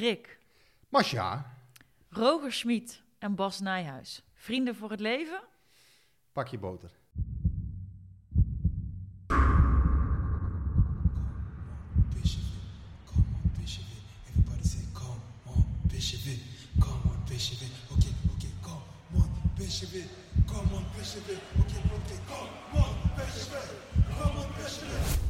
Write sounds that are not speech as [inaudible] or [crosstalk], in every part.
Rick, Masja, Roger Schmid en Bas Nijhuis. Vrienden voor het leven? pak je boter. Come on, Bishop. Okay, okay, come on, Bishop. Come on, Bishop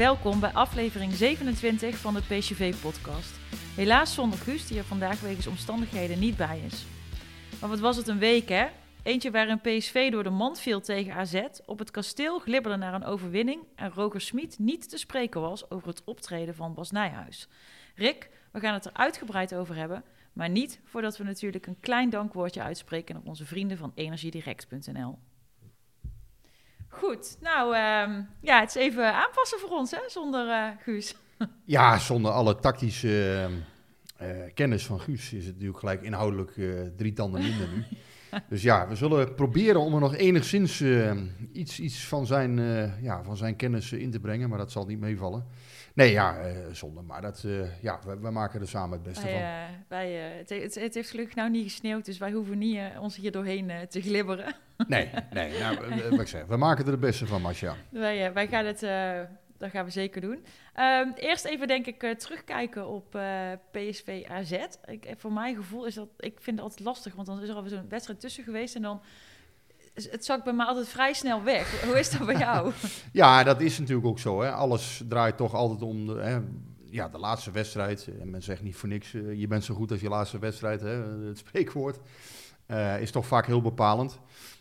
Welkom bij aflevering 27 van de PCV-podcast. Helaas zonder Guus, die er vandaag wegens omstandigheden niet bij is. Maar wat was het een week, hè? Eentje waarin PSV door de mand viel tegen AZ, op het kasteel glibberde naar een overwinning en Roger Smit niet te spreken was over het optreden van Bas Nijhuis. Rick, we gaan het er uitgebreid over hebben, maar niet voordat we natuurlijk een klein dankwoordje uitspreken naar onze vrienden van energiedirect.nl. Goed, nou ehm, ja, het is even aanpassen voor ons, hè, zonder eh, Guus. [laughs] Ja, zonder alle tactische eh, eh, kennis van Guus is het natuurlijk gelijk inhoudelijk drie tanden minder nu. [laughs] Dus ja, we zullen proberen om er nog enigszins eh, iets, iets van, zijn, ja, van zijn kennis in te brengen, maar dat zal niet meevallen. Nee, ja, eh, zonde, maar dat, eh, ja, we, we maken er samen het beste Wij, van. eh, wij, het, het, het heeft gelukkig nou niet gesneeuwd, dus wij hoeven niet ons hier doorheen te glibberen. [laughs] Nee, nee, nou, wat ik zeg, we maken er het beste van, Masja. wij, wij gaan het, dat gaan we zeker doen. Ehm, eerst even denk ik terugkijken op PSV AZ. Ik, voor mijn gevoel is dat, ik vind het altijd lastig, want dan is er alweer zo'n wedstrijd tussen geweest en dan, het zakt bij mij altijd vrij snel weg. Hoe is dat bij jou? [laughs] Ja, dat is natuurlijk ook zo. Hè. Alles draait toch altijd om de, hè, ja, de laatste wedstrijd. En men zegt niet voor niks, eh, je bent zo goed als je laatste wedstrijd. Hè. Het spreekwoord eh, is toch vaak heel bepalend.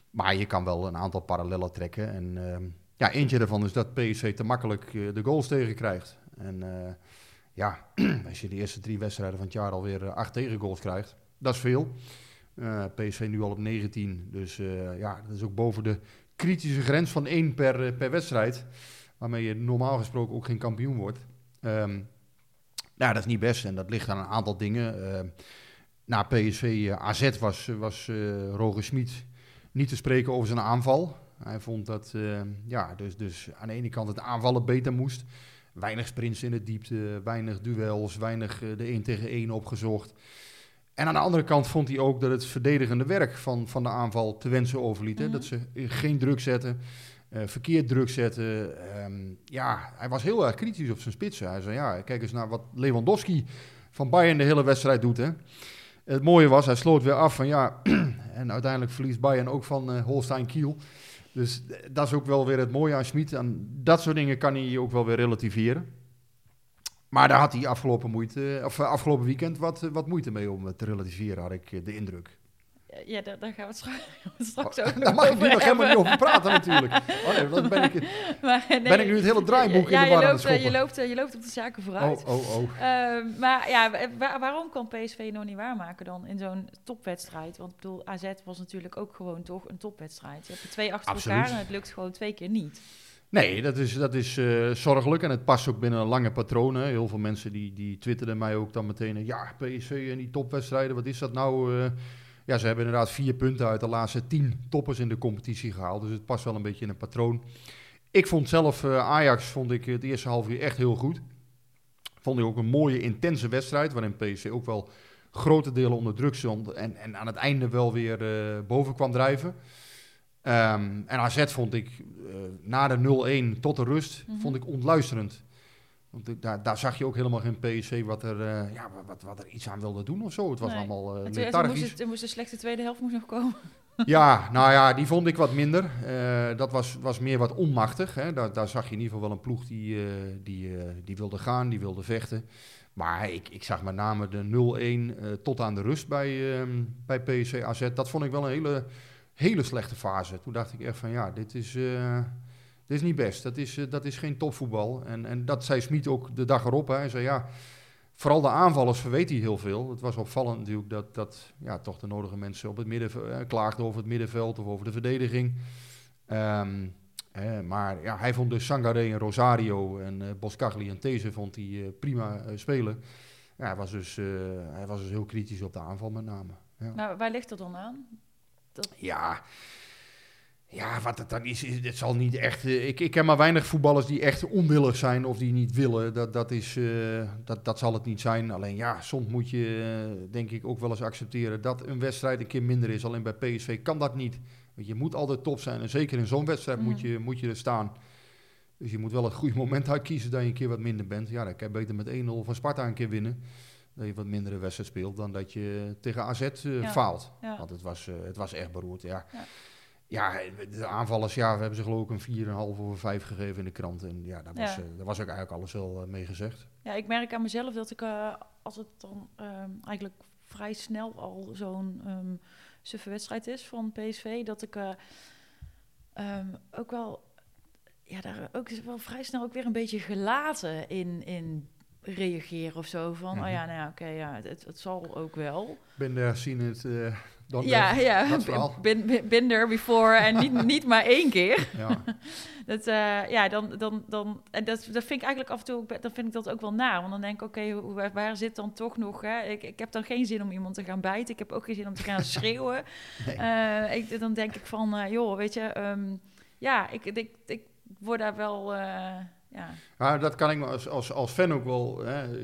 Maar je kan wel een aantal parallellen trekken. En ehm, ja, eentje daarvan is dat PSV te makkelijk eh, de goals tegenkrijgt. En eh, ja, [clears throat] als je de eerste drie wedstrijden van het jaar alweer eh, acht tegengoals krijgt, dat is veel. Eh, PSV nu al op 19, dus eh, ja, dat is ook boven de kritische grens van één per, eh, per wedstrijd. Waarmee je normaal gesproken ook geen kampioen wordt. Ehm nou, dat is niet best en dat ligt aan een aantal dingen. Ehm na PSV AZ was, was Roger Smit niet te spreken over zijn aanval. Hij vond dat eh, ja, dus, dus aan de ene kant het aanvallen beter moest. Weinig sprints in de diepte, weinig duels, weinig de 1 tegen 1 opgezocht. En aan de andere kant vond hij ook dat het verdedigende werk van, van de aanval te wensen overliet. Mhm. Dat ze geen druk zetten, eh, verkeerd druk zetten. Ehm, ja, hij was heel erg kritisch op zijn spitsen. Hij zei, ja, kijk eens naar wat Lewandowski van Bayern de hele wedstrijd doet. Hè. Het mooie was, hij sloot weer af van ja, [clears throat] en uiteindelijk verliest Bayern ook van eh Holstein Kiel. Dus eh, dat is ook wel weer het mooie aan Schmid. En dat soort dingen kan hij ook wel weer relativeren. Maar daar had hij afgelopen, moeite, of, eh, afgelopen weekend wat, eh, wat moeite mee om te relativeren, had ik eh, de indruk. ja, daar, daar gaan we straks, [laughs] straks ook [laughs] Daar nog mag ik nu nog helemaal niet over praten natuurlijk. Oh nee, dan ben ik, [laughs] Maar, nee, ben ik nu het hele draaiboek ja, in de war je loopt, je, loopt, je loopt op de zaken vooruit. Oh, oh, oh. Ehm, maar ja, wa- waarom kan PSV nog niet waarmaken dan in zo'n topwedstrijd? Want ik bedoel, AZ was natuurlijk ook gewoon toch een topwedstrijd. Je hebt er twee achter Absoluut. elkaar en het lukt gewoon twee keer niet. Nee, dat is, dat is eh, zorgelijk en het past ook binnen lange patronen. Heel veel mensen die, die twitterden mij ook dan meteen... eh, Ja, PSV en die topwedstrijden, wat is dat nou? eh? ja, ze hebben inderdaad vier punten uit de laatste tien toppers in de competitie gehaald. Dus het past wel een beetje in een patroon. Ik vond zelf Ajax vond ik het eerste half uur echt heel goed. Vond ik ook een mooie, intense wedstrijd... waarin PSV ook wel grote delen onder druk stond... en, en aan het einde wel weer boven kwam drijven... Ehm, en AZ vond ik eh, na de 0-1 tot de rust Mhm. vond ik ontluisterend. Want daar, daar zag je ook helemaal geen PSC wat er, eh, ja, wat, wat er iets aan wilde doen of zo. Het was Nee. allemaal toen lethargisch. moest, het, moest de slechte tweede helft moest nog komen. [laughs] Ja, nou ja, die vond ik wat minder. Dat was, was meer wat onmachtig. Hè. Daar, daar zag je in ieder geval wel een ploeg die, die, die wilde gaan, die wilde vechten. Maar ik, ik zag met name de 0-1 eh, tot aan de rust bij, ehm, bij PSC AZ. Dat vond ik wel een hele, hele slechte fase. Toen dacht ik echt van ja, dit is, eh, dit is niet best. Dat is, eh, dat is geen topvoetbal. En, en dat zei Smit ook de dag erop. Hè. Hij zei ja, vooral de aanvallers verweet hij heel veel. Het was opvallend natuurlijk dat, dat ja, toch de nodige mensen op het midden eh, klaagden over het middenveld of over de verdediging. Ehm, eh, maar ja, hij vond dus Sangaré en Rosario en eh Boscagli en These vond hij prima spelen. Ja, hij, was dus, hij was dus heel kritisch op de aanval met name. Ja. Nou, waar ligt dat dan aan? Ja, ja wat het dan is, is het zal niet echt... eh, ik, ik ken maar weinig voetballers die echt onwillig zijn of die niet willen. Dat, dat, is, eh, dat, dat zal het niet zijn. Alleen ja, soms moet je eh, denk ik ook wel eens accepteren dat een wedstrijd een keer minder is. Alleen bij PSV kan dat niet. Want je moet altijd top zijn. En zeker in zo'n wedstrijd moet, je, moet je er staan. Dus je moet wel het goede moment uitkiezen dat je een keer wat minder bent. Ja, dan kan je beter met 1-0 van Sparta een keer winnen. Dat je wat mindere wedstrijd speelt dan dat je tegen AZ eh, Ja. faalt. Ja. Want het was, eh, het was echt beroerd, ja. Ja. Ja, de aanvallers, ja, we hebben ze geloof ik een 4,5 over 5 gegeven in de krant. En ja, daar was, eh, daar was ook eigenlijk alles wel mee gezegd. Ja, ik merk aan mezelf dat ik, als het dan ehm, eigenlijk vrij snel al zo'n ehm suffe wedstrijd is van PSV, dat ik eh, ehm, ook wel, ja, daar ook wel vrij snel ook weer een beetje gelaten in, in reageren of zo. Van, Mhm. oh ja, nou ja, oké, ja, het, het zal ook wel. Ben daar zien het eh dan ja, ja, dat [laughs] bin there before en niet, [laughs] niet maar één keer. Ja. [laughs] Dat, eh, ja, dan, dan, dan, en dat, dat vind ik eigenlijk af en toe dan vind ik dat ook wel naar. Want dan denk ik, oké, waar, zit dan toch nog, hè? Ik, ik heb dan geen zin om iemand te gaan bijten. Ik heb ook geen zin om te gaan schreeuwen. Nee. Eh, ik, dan denk ik van, joh, weet je, ehm, ja, ik, ik, ik word daar wel, ja, Maar dat kan ik me als, als, als fan ook wel. Hè,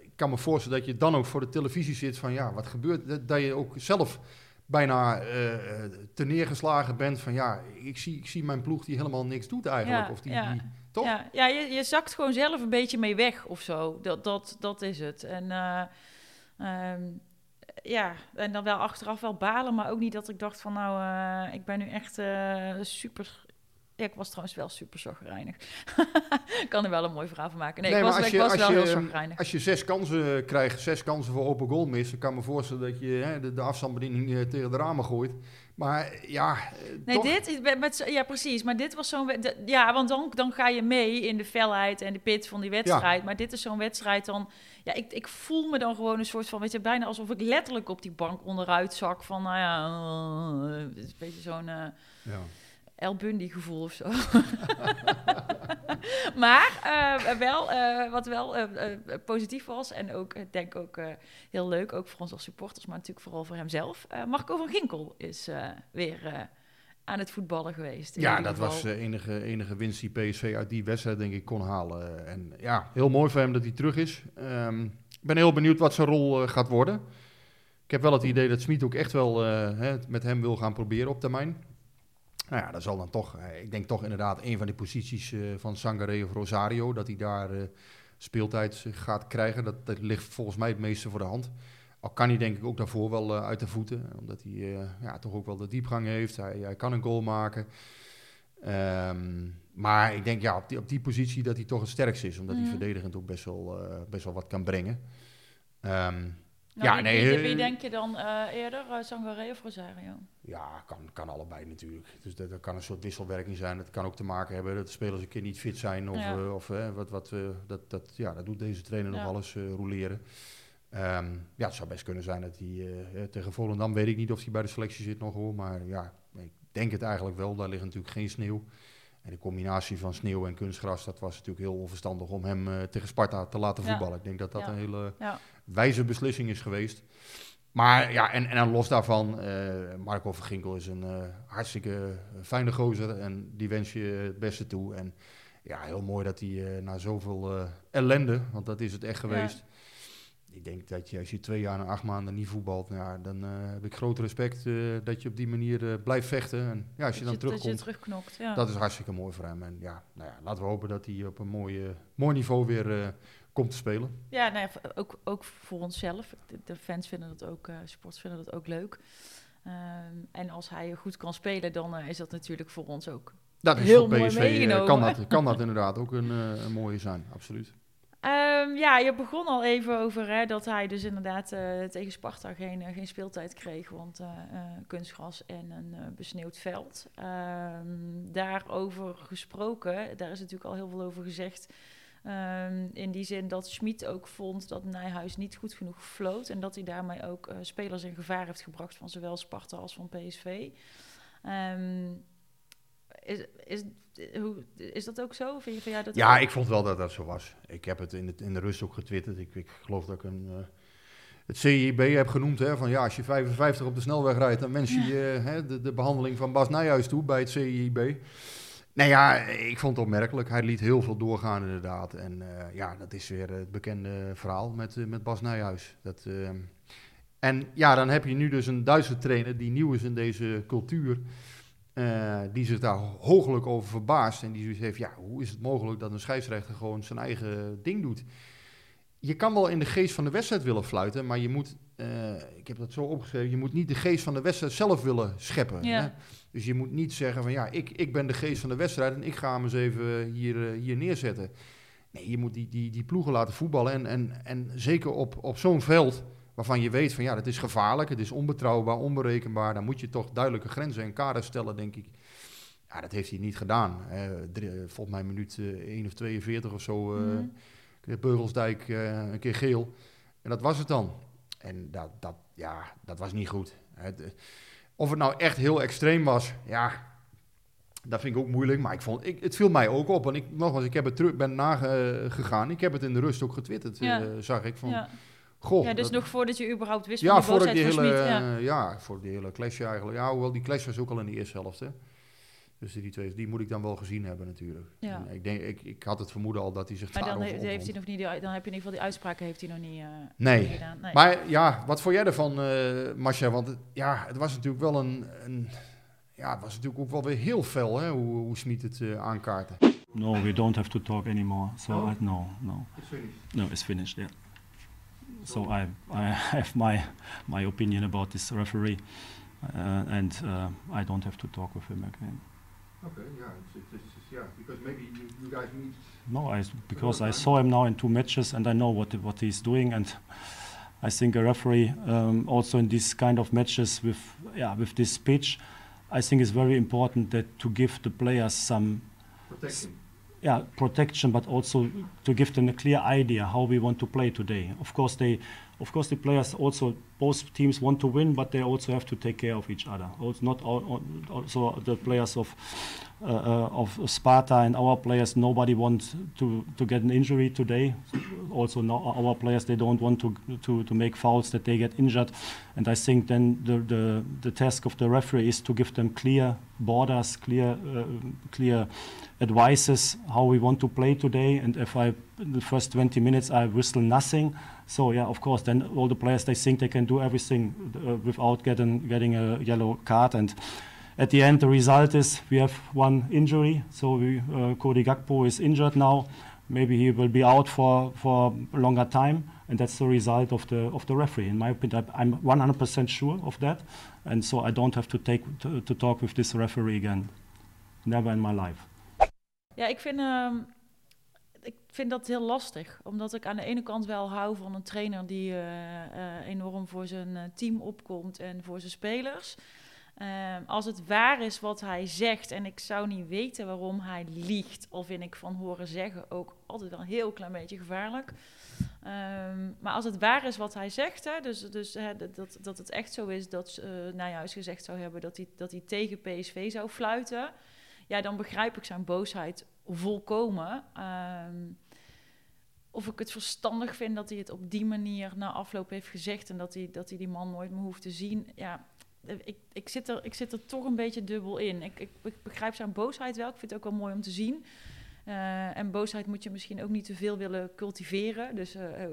ik kan me voorstellen dat je dan ook voor de televisie zit van ja, wat gebeurt? Dat, dat je ook zelf bijna eh eh, te neergeslagen bent van ja, ik zie, ik zie mijn ploeg die helemaal niks doet eigenlijk. Ja, of die, ja. die, toch? Ja, ja je, je zakt gewoon zelf een beetje mee weg of zo. Dat, dat, dat is het. En eh, ehm, ja, en dan wel achteraf wel balen, maar ook niet dat ik dacht van nou, ik ben nu echt super... Ja, ik was trouwens wel super [laughs] ik kan er wel een mooi verhaal van maken. Nee, Nee, ik was, als ik je- was als wel je, heel. Als je zes kansen krijgt, zes kansen voor open goal mist, dan kan ik me voorstellen dat je hè, de, de afstandsbediening eh, tegen de ramen gooit. Maar eh, ja, eh, Nee, toch? dit is met, ja precies. Maar dit was zo'n, ja, want dan, dan ga je mee in de felheid en de pit van die wedstrijd. Maar dit is zo'n wedstrijd dan, ja, ik, ik voel me dan gewoon een soort van, weet je, bijna alsof ik letterlijk op die bank onderuit zak van, nou ja, een beetje zo'n Ja. El Bundy gevoel of zo. [laughs] maar eh, wel, eh, wat wel eh, positief was en ook, ik denk ook heel leuk, ook voor ons als supporters, maar natuurlijk vooral voor hemzelf. Marco van Ginkel is weer aan het voetballen geweest. Ja, dat geval. was de enige, enige winst die PSV uit die wedstrijd denk ik kon halen. En ja, heel mooi voor hem dat hij terug is. Ehm, ik ben heel benieuwd wat zijn rol gaat worden. Ik heb wel het idee dat Smit ook echt wel hè, met hem wil gaan proberen op termijn. Nou ja, dat zal dan toch, eh, ik denk toch inderdaad een van die posities eh, van Sangaré of Rosario, dat hij daar eh, speeltijd gaat krijgen. Dat, dat ligt volgens mij het meeste voor de hand. Al kan hij denk ik ook daarvoor wel uit de voeten, omdat hij ja, toch ook wel de diepgang heeft. Hij, hij kan een goal maken. Ehm, maar ik denk ja, op die, op die positie dat hij toch het sterkst is, omdat Mhm. hij verdedigend ook best wel, best wel wat kan brengen. Ehm, Nou, ja, wie, nee, wie, eh, wie denk je dan eh, eerder, uh, Sangaré of Rosario? Ja, kan, kan allebei natuurlijk. Dus dat, dat kan een soort wisselwerking zijn. Het kan ook te maken hebben dat de spelers een keer niet fit zijn. Of, Ja. of wat, wat, dat, dat, ja, dat doet deze trainer nog alles roleren. Ehm, ja, het zou best kunnen zijn dat hij tegen Volendam, weet ik niet of hij bij de selectie zit nog hoor. Maar ja, ik denk het eigenlijk wel. Daar ligt natuurlijk geen sneeuw. En de combinatie van sneeuw en kunstgras, dat was natuurlijk heel onverstandig om hem eh, tegen Sparta te laten Ja. voetballen. Ik denk dat dat Ja. een hele Ja. wijze beslissing is geweest. Maar ja, en, en dan los daarvan, eh, Marco van Ginkel is een eh, hartstikke fijne gozer en die wens je het beste toe. En ja, heel mooi dat hij na zoveel ellende, want dat is het echt geweest, ik denk dat je als je twee jaar en acht maanden niet voetbalt, nou ja, dan eh, heb ik groot respect eh, dat je op die manier eh, blijft vechten. En ja, als je dan dat je terugkomt, terugknokt. Ja. dat is hartstikke mooi voor hem. En ja, nou ja, laten we hopen dat hij op een mooi, eh, mooi niveau weer komt te spelen. Ja, nou ja, ook, ook voor onszelf. De, fans vinden dat ook, sports vinden dat ook leuk. Ehm, en als hij goed kan spelen, dan is dat natuurlijk voor ons ook. Dat is Heel voor mooi PSV, eh, meegenomen. kan, dat, kan dat [laughs] inderdaad ook een, een mooie zijn, absoluut. Ehm, ja, je begon al even over hè, dat hij dus inderdaad eh, tegen Sparta geen, eh, geen speeltijd kreeg. Want eh, kunstgras en een besneeuwd veld. Ehm, daarover gesproken, daar is natuurlijk al heel veel over gezegd. Ehm, in die zin dat Schmid ook vond dat Nijhuis niet goed genoeg floot. En dat hij daarmee ook spelers in gevaar heeft gebracht van zowel Sparta als van PSV. Is, is, hoe, is dat ook zo? Vind je, vind jij dat Ja, ook? ik vond wel dat dat zo was. Ik heb het in, het, in de rust ook getwitterd. Ik, ik geloof dat ik een, eh, het CIB heb genoemd. Hè, van ja, als je 55 op de snelweg rijdt, dan wens je hè, de, de behandeling van Bas Nijhuis toe bij het CIB. Nou ja, ik vond het opmerkelijk. Hij liet heel veel doorgaan inderdaad. En eh, ja, dat is weer het bekende verhaal met, eh, met Bas Nijhuis. Dat, eh, en ja, dan heb je nu dus een Duitse trainer die nieuw is in deze cultuur. Eh, die zich daar hoogelijk over verbaast. En die zoiets heeft, ja, hoe is het mogelijk dat een scheidsrechter gewoon zijn eigen ding doet? Je kan wel in de geest van de wedstrijd willen fluiten, maar je moet, eh, ik heb dat zo opgeschreven, je moet niet de geest van de wedstrijd zelf willen scheppen. Ja. Hè? Dus je moet niet zeggen van, ja, ik, ik ben de geest van de wedstrijd en ik ga hem eens even hier, eh, hier neerzetten. Nee, je moet die, die, die ploegen laten voetballen en, en, en zeker op, op zo'n veld waarvan je weet van, ja, dat is gevaarlijk, het is onbetrouwbaar, onberekenbaar, dan moet je toch duidelijke grenzen en kaders stellen, denk ik. Ja, dat heeft hij niet gedaan. Eh, drie- eh, volgens mij minuut eh 1 of 42 of zo. eh kreeg Beugelsdijk eh, een keer geel. En dat was het dan. En dat, dat, ja, dat was niet goed. Het, eh, of het nou echt heel extreem was, ja, dat vind ik ook moeilijk. Maar ik vond, ik, het viel mij ook op. En ik, nogmaals, ik heb het terug, ben nagegaan. Ik heb het in de rust ook getwitterd, Ja. eh, zag ik. Van, ja. Goh, ja, dus dat- nog voordat je überhaupt wist ja, van die hele. Ja. eh, ja, voor die hele clash eigenlijk. Ja, hoewel die clash was ook al in de eerste helft, hè. Dus die twee, die moet ik dan wel gezien hebben natuurlijk. Ja. En ik, denk, ik, ik had het vermoeden al dat hij zich Maar dan, he- heeft hij nog niet, die- dan heb je in ieder geval die uitspraken heeft hij nog niet, eh, Nee. niet gedaan. Nee. Maar ja, wat vond jij ervan, eh Masha? Want ja, het was natuurlijk wel een, een... Ja, het was natuurlijk ook wel weer heel fel, hè, hoe, hoe Smit het eh aankaartte. No, we don't have to talk anymore. So No? I, no, no, no, it's finished. Yeah. So I, I [laughs] have my my opinion about this referee, uh, and uh, I don't have to talk with him again. Oké, ja, ja, because maybe you, you guys meet... No, I because I saw him now in two matches, and I know what what he's doing, and I think a referee um, also in these kind of matches with yeah with this pitch, I think it's very important that to give the players some Protecting. Yeah, protection, but also to give them a clear idea how we want to play today. Of course, they, of course, the players also both teams want to win, but they also have to take care of each other. Also, not all, also the players of uh, of Sparta and our players. Nobody wants to to get an injury today. Also, our players they don't want to to to make fouls that they get injured. And I think then the the the task of the referee is to give them clear borders, clear uh, clear advices how we want to play today. And if I, the first 20 minutes, I whistle nothing. So yeah, of course, then all the players they think they can do everything uh, without getting getting a yellow card. And at the end, the result is we have one injury. So we, uh, Cody Gakpo is injured now. Maybe he will be out for for a longer time. And that's the result of the of the referee. In my opinion, I'm 100% sure of that, and so I don't have to take to, to talk with this referee again. Never in my life. Ja, ik vind, ehm, ik vind dat heel lastig. Omdat ik aan de ene kant wel hou van een trainer die eh, eh, enorm voor zijn eh, team opkomt en voor zijn spelers. Ehm, als het waar is wat hij zegt, en ik zou niet weten waarom hij liegt, al vind ik van horen zeggen ook altijd wel een heel klein beetje gevaarlijk. Ehm, maar als het waar is wat hij zegt, hè, dus, dus hè, dat- dat, het echt zo is dat eh Nijhuis gezegd zou hebben dat hij, dat hij tegen PSV zou fluiten, ja, dan begrijp ik zijn boosheid volkomen. Ehm, of ik het verstandig vind dat hij het op die manier na afloop heeft gezegd en dat hij, dat hij die man nooit meer hoeft te zien. Ja, ik, ik, zit er, ik zit er toch een beetje dubbel in. Ik, ik, ik begrijp zijn boosheid wel. Ik vind het ook wel mooi om te zien. Eh, en boosheid moet je misschien ook niet te veel willen cultiveren. Dus, eh, eh,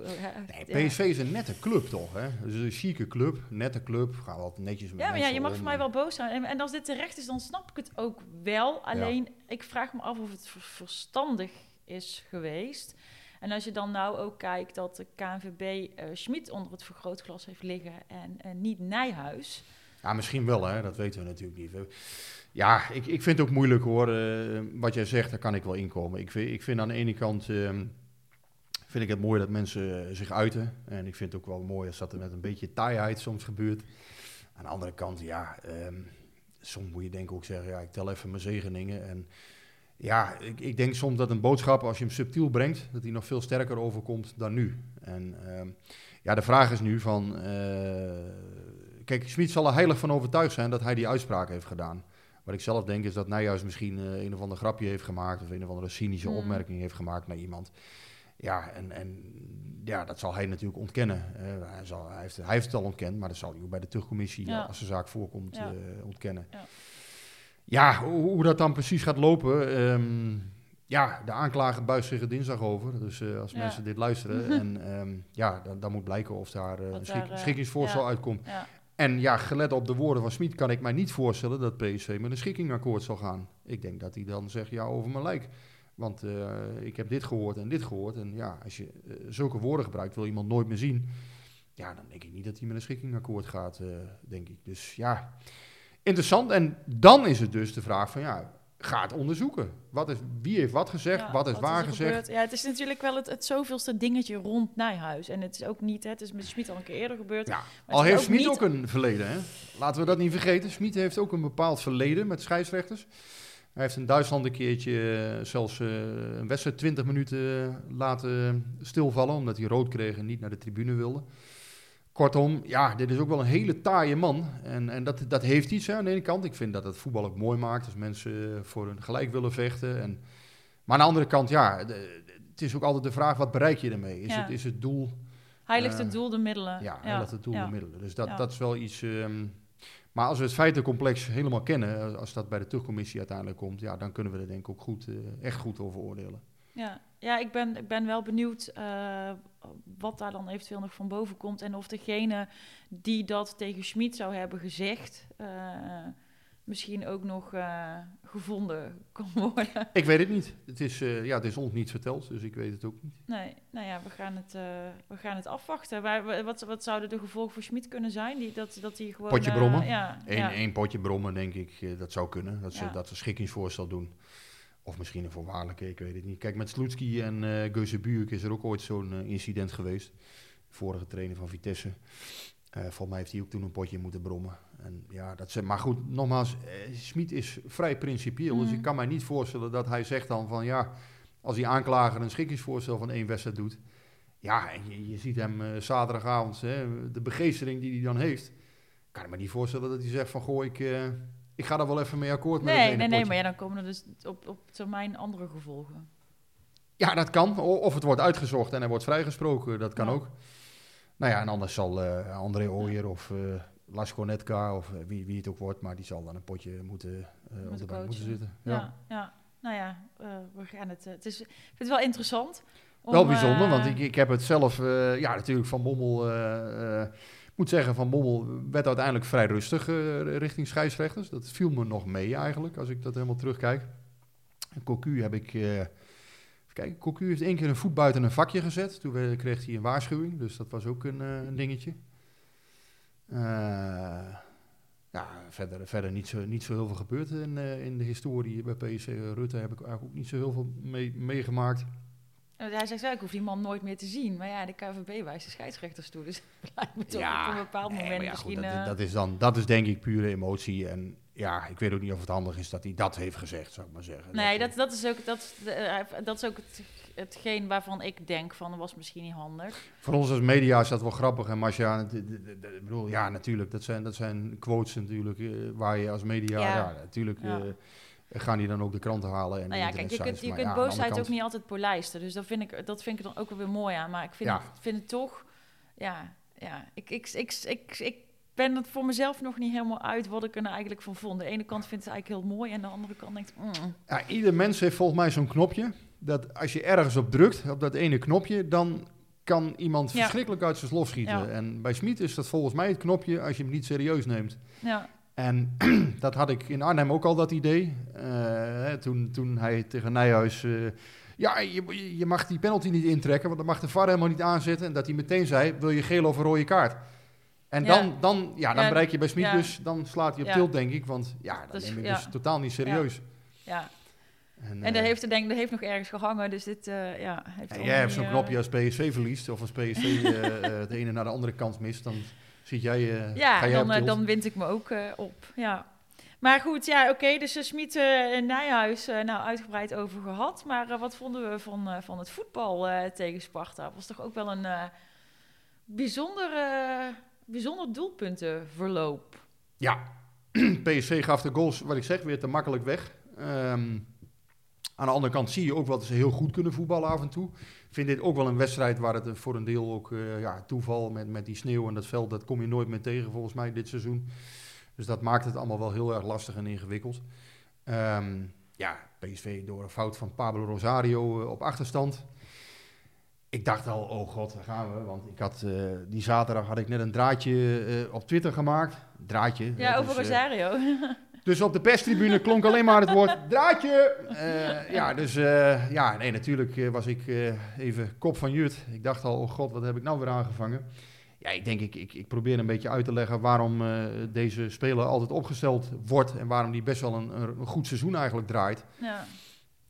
Nee. PSV is een nette club toch, hè? Is een chique club, nette club. Gaan wat netjes met Ja, maar ja, je mag om voor mij wel boos zijn. En, en als dit terecht is, dan snap ik het ook wel. Alleen, ik vraag me af of het ver- verstandig is geweest. En als je dan nou ook kijkt dat de KNVB Schmid onder het vergrootglas heeft liggen en, en niet Nijhuis. Ja, misschien wel, hè? dat weten we natuurlijk niet. Ja, ik, ik vind het ook moeilijk hoor. eh, wat jij zegt, daar kan ik wel inkomen. Ik vind, ik vind aan de ene kant ehm, vind ik het mooi dat mensen eh, zich uiten. En ik vind het ook wel mooi als dat er met een beetje taaiheid soms gebeurt. Aan de andere kant, ja, ehm, soms moet je denk ik ook zeggen, ja, ik tel even mijn zegeningen. En ja, ik, ik denk soms dat een boodschap, als je hem subtiel brengt, dat die nog veel sterker overkomt dan nu. En ehm, ja, de vraag is nu van, eh, kijk, Smit zal er heilig van overtuigd zijn dat hij die uitspraak heeft gedaan. Wat ik zelf denk is dat Nijhuis misschien eh, een of ander grapje heeft gemaakt of een of andere cynische Hmm. opmerking heeft gemaakt naar iemand. Ja, en, en ja, dat zal hij natuurlijk ontkennen. Eh, hij, zal, hij, heeft, hij heeft het al ontkend, maar dat zal hij ook bij de terugcommissie, Ja. als de zaak voorkomt, Ja. eh, ontkennen. Ja. Ja, hoe, hoe dat dan precies gaat lopen. ehm, ja, de aanklager buigt zich er dinsdag over. Dus als Ja. mensen dit luisteren. [laughs] en ehm, ja, dan, dan moet blijken of daar een schik, schikkingsvoorstel ja. uitkomt. Ja, En ja, gelet op de woorden van Smit kan ik mij niet voorstellen dat PSV met een schikkingakkoord zal gaan. Ik denk dat hij dan zegt, ja, over mijn lijk. Want eh, ik heb dit gehoord en dit gehoord. En ja, als je eh, zulke woorden gebruikt, wil iemand nooit meer zien. Ja, dan denk ik niet dat hij met een schikkingakkoord gaat, eh, denk ik. Dus ja, interessant. En dan is het dus de vraag van, ja, ga het onderzoeken. Wat is, wie heeft wat gezegd, ja, wat is waar gezegd. gebeurd? Ja, het is natuurlijk wel het, het zoveelste dingetje rond Nijhuis. En het is ook niet, hè, het is met Schmid al een keer eerder gebeurd. Ja, al heeft Smit niet- ook een verleden, hè? Laten we dat niet vergeten. Smit heeft ook een bepaald verleden met scheidsrechters. Hij heeft in Duitsland een keertje eh, zelfs eh, een wedstrijd 20 minuten eh, laten stilvallen, omdat hij rood kreeg en niet naar de tribune wilde. Kortom, ja, dit is ook wel een hele taaie man. En, en dat, dat heeft iets hè, aan de ene kant. Ik vind dat het voetbal ook mooi maakt als mensen eh, voor hun gelijk willen vechten. En, maar aan de andere kant, ja, de- het is ook altijd de vraag, wat bereik je ermee? Is, Ja. het, is het doel Hij ligt Eh, het doel de middelen. ja, en dat het doel ja. de middelen. Dus dat, Ja. dat is wel iets. ehm, maar als we het feitencomplex helemaal kennen, eh, als dat bij de terugcommissie uiteindelijk komt, ja, dan kunnen we er denk ik ook goed, echt goed over oordelen. Ja, ja ik, ben, ik ben wel benieuwd eh, wat daar dan eventueel nog van boven komt. En of degene die dat tegen Schmid zou hebben gezegd, eh, misschien ook nog eh, gevonden kan [laughs] worden. Ik weet het niet. Het is, ja, het is ons niet verteld, dus ik weet het ook niet. Nee, nou ja, we gaan het, we gaan het afwachten. Waar, wa- wat, wat zouden de gevolgen voor Schmid kunnen zijn? Die, dat, dat hij gewoon... Potje brommen. ja, Eén ja. potje brommen, denk ik, dat zou kunnen. Dat ze, Ja. dat ze schikkingsvoorstel doen. Of misschien een voorwaardelijke, ik weet het niet. Kijk, met Sloetski en Buurk is er ook ooit zo'n eh, incident geweest. Vorige trainer van Vitesse. Eh volgens mij heeft hij ook toen een potje moeten brommen. En ja, dat ze, maar goed, nogmaals, eh, Smit is vrij principieel. Dus ik kan mij niet voorstellen dat hij zegt dan van ja, als die aanklager een schikkingsvoorstel van één wedstrijd doet. Ja, en je, je ziet hem zaterdagavond, hè, de begeestering die hij dan heeft. Kan ik me niet voorstellen dat hij zegt van goh, ik, ik ga daar wel even mee akkoord met Nee, nee, nee, maar ja, dan komen er dus op, op termijn andere gevolgen. Ja, dat kan. Of het wordt uitgezocht en hij wordt vrijgesproken. Dat kan Ja. ook. Nou ja, en anders zal eh, André Ooyer of eh Lasko Netka of eh, wie, wie het ook wordt, maar die zal dan een potje moeten, op de bank moeten zitten. Ja, Ja. ja. Nou ja, we gaan het... het is, ik vind het wel interessant. om, Wel bijzonder, want ik, ik heb het zelf, ja natuurlijk Van Bommel, moet zeggen Van Bommel werd uiteindelijk vrij rustig eh, richting scheidsrechters. Dat viel me nog mee eigenlijk, als ik dat helemaal terugkijk. Cocu heb ik, eh, kijken, Cocu heeft één keer een voet buiten een vakje gezet. Toen kreeg hij een waarschuwing, dus dat was ook een, eh, dingetje. Ja, verder, verder niet, zo, niet zo heel veel gebeurd in, in de historie bij PSC. Rutte heb ik eigenlijk ook niet zo heel veel mee, meegemaakt. Hij zegt, ik hoef die man nooit meer te zien. Maar ja, de KVB wijst de scheidsrechters toe. Dus [laughs] lijkt me toch op een bepaald nee, moment ja, misschien... goed, dat, eh, dat, is dan, dat is denk ik pure emotie. En ja, ik weet ook niet of het handig is dat hij dat heeft gezegd, zou ik maar zeggen. nee, Dat, dat, dat is ook, dat, eh, dat is ook het, hetgeen waarvan ik denk van, dat was misschien niet handig. Voor ons als media is dat wel grappig. En het- ik bedoel, ja, natuurlijk, dat zijn, dat zijn quotes natuurlijk, eh, waar je als media, Ja. ja, natuurlijk... gaan die dan ook de kranten halen en Nou ja, kijk, je kunt, je Maar kunt ja, boosheid ook niet altijd polijsten. Dus dat vind, ik, dat vind ik dan ook wel weer mooi aan. Maar ik vind, Ja. het, vind het toch... Ja, ja ik, ik, ik, ik, ik ben het voor mezelf nog niet helemaal uit wat ik er nou eigenlijk van vond. De ene kant vindt het eigenlijk heel mooi en de andere kant denkt... mm. Ja, ieder mens heeft volgens mij zo'n knopje. Dat als je ergens op drukt, op dat ene knopje, dan kan iemand Ja. verschrikkelijk uit zijn slof schieten. Ja. En bij Smit is dat volgens mij het knopje als je hem niet serieus neemt. Ja, En [clears throat] dat had ik in Arnhem ook al dat idee. Eh, toen, toen hij tegen Nijhuis... eh, ja, je, je mag die penalty niet intrekken, want dan mag de VAR helemaal niet aanzetten. En dat hij meteen zei, wil je geel of een rode kaart? En Ja. dan, dan, ja, dan Ja, bereik je bij Smit ja. dus, dan slaat hij op tilt, denk ik. Want ja, dat Dus, neem ik dus totaal niet serieus. ja. En, En eh, dat heeft, er denk, dat heeft nog ergens gehangen, dus dit, ja... Heeft jij hebt zo'n knopje als PSV verliest, of als PSV [laughs] eh, de ene naar de andere kant mist, dan zit jij, eh Ja, ga jij dan, op eh, dan wind ik me ook eh, op. Ja. Maar goed, ja, oké. dus uh, Smit en Nijhuis, nou uitgebreid over gehad. Maar wat vonden we van, van het voetbal tegen Sparta? Was toch ook wel een bijzonder, bijzonder doelpuntenverloop. Ja, [clears throat] PSV gaf de goals, wat ik zeg, weer te makkelijk weg. Ehm, aan de andere kant zie je ook wat ze heel goed kunnen voetballen af en toe. Ik vind dit ook wel een wedstrijd waar het voor een deel ook eh, ja, toeval met, met die sneeuw en dat veld, dat kom je nooit meer tegen volgens mij dit seizoen. Dus dat maakt het allemaal wel heel erg lastig en ingewikkeld. Ehm, ja, PSV door een fout van Pablo Rosario eh, op achterstand. Ik dacht al, oh god, daar gaan we. Want ik had, eh, die zaterdag had ik net een draadje op Twitter gemaakt. Draadje. Ja, over Rosario. [laughs] dus op de perstribune klonk alleen maar het woord draadje. Eh, ja, dus eh, ja, nee, natuurlijk eh, was ik even kop van jut. Ik dacht al, oh god, wat heb ik nou weer aangevangen? Ja, ik denk, ik, ik, ik probeer een beetje uit te leggen waarom deze speler altijd opgesteld wordt. En waarom die best wel een, een goed seizoen eigenlijk draait. ja.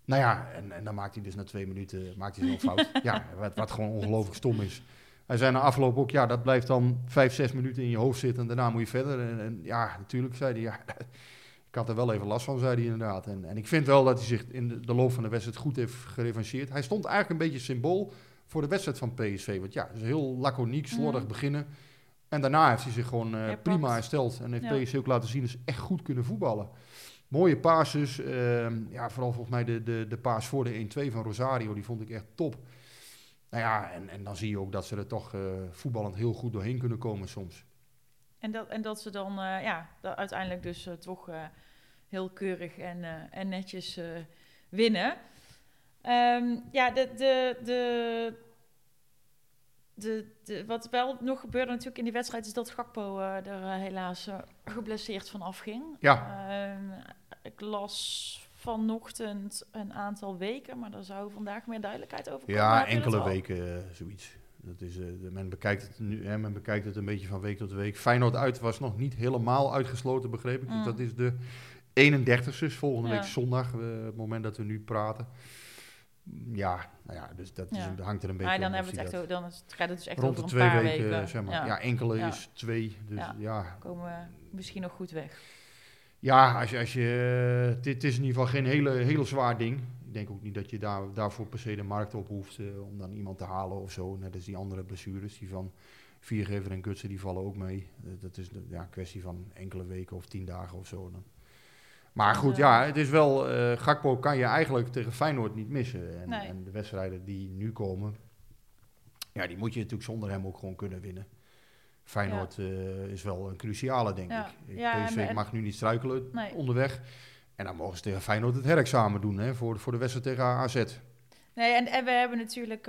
Nou ja, en, en dan maakt hij dus na twee minuten maakt hij zo'n fout. [laughs] ja, wat, wat gewoon ongelooflijk stom is. Hij zei na afloop ook, ja, dat blijft dan vijf, zes minuten in je hoofd zitten en daarna moet je verder. En, en ja, natuurlijk zei hij, ja, ik had er wel even last van, zei hij inderdaad. En, en ik vind wel dat hij zich in de, de loop van de wedstrijd goed heeft gerevancheerd. Hij stond eigenlijk een beetje symbool voor de wedstrijd van PSV. Want ja, dus heel laconiek, slordig Mhm. beginnen. En daarna heeft hij zich gewoon eh, prima hersteld. En heeft Ja. PSV ook laten zien dat ze echt goed kunnen voetballen. Mooie passes. ehm, ja, vooral volgens mij de, de, de paas voor de 1-2 van Rosario. Die vond ik echt top. Nou ja, en, en dan zie je ook dat ze er toch eh, voetballend heel goed doorheen kunnen komen soms. En, dat, en dat ze dan eh, ja, uiteindelijk dus toch heel keurig en, eh, en netjes eh, winnen. Ehm, ja, de, de, de, de, de, wat wel nog gebeurde natuurlijk in die wedstrijd... is dat Gakpo eh, er helaas geblesseerd van afging. Ja. Ehm, ik las vanochtend een aantal weken... maar daar zou vandaag meer duidelijkheid over komen. Ja, enkele weken zoiets. Dat is, men, bekijkt het nu, hè, men bekijkt het een beetje van week tot week. Feyenoord uit was nog niet helemaal uitgesloten, begreep ik. Dus Mm. dat is de 31ste, dus volgende Ja. week zondag, eh, het moment dat we nu praten. Ja, nou ja, dus dat, is- hangt er een beetje Maar dan, hebben we het echt, o- dan is, gaat het dus echt rond de twee paar weken, weken. zeg maar. Ja. Ja, enkele is twee. Dus Ja. ja, komen we misschien nog goed weg. Ja, als je, als je, eh, dit is in ieder geval geen hele, hele zwaar ding. Ik denk ook niet dat je daar, daarvoor per se de markt op hoeft eh, om dan iemand te halen of zo. Net als die andere blessures, die van Viergever en Gutsen, die vallen ook mee. Dat is de- ja, een kwestie van enkele weken of tien dagen of zo. Dan. Maar goed, Eh. ja, het is wel, eh Gakpo kan je eigenlijk tegen Feyenoord niet missen. En, Nee. en de wedstrijden die nu komen, ja, die moet je natuurlijk zonder hem ook gewoon kunnen winnen. Feyenoord eh, is wel een cruciale, denk Ja. ik. Ja, PSV mag nu niet struikelen Nee. onderweg. En dan mogen ze tegen Feyenoord het herexamen doen hè, voor, voor de wedstrijd tegen AZ. Nee, en, en we hebben natuurlijk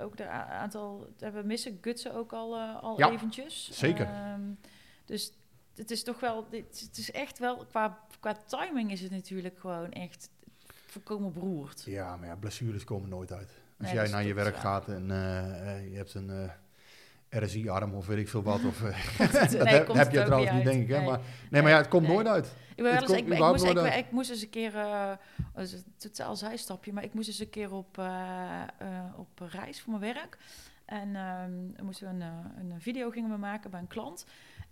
ook de a- aantal. We missen Gutsen ook al, al Ja, eventjes. zeker. Ehm, dus het is toch wel. Dit, het is echt wel. Qua, qua timing is het natuurlijk gewoon echt volkomen beroerd. Ja, maar ja, blessures komen nooit uit. Als Nee, jij naar je werk gaat en eh, eh, je hebt een eh, RSI-arm of weet ik veel wat. Of, [laughs] [laughs] Nee, dat heb, heb het je trouwens niet uit. denk ik. Hè? Nee. Maar, nee, maar ja, het komt nooit uit. Ik, wel eens, ik, moest, ik, moest eens een keer, is een totaal zijstapje, maar ik moest eens een keer op, op reis voor mijn werk. En we moesten een, eh, een video gingen we maken bij een klant.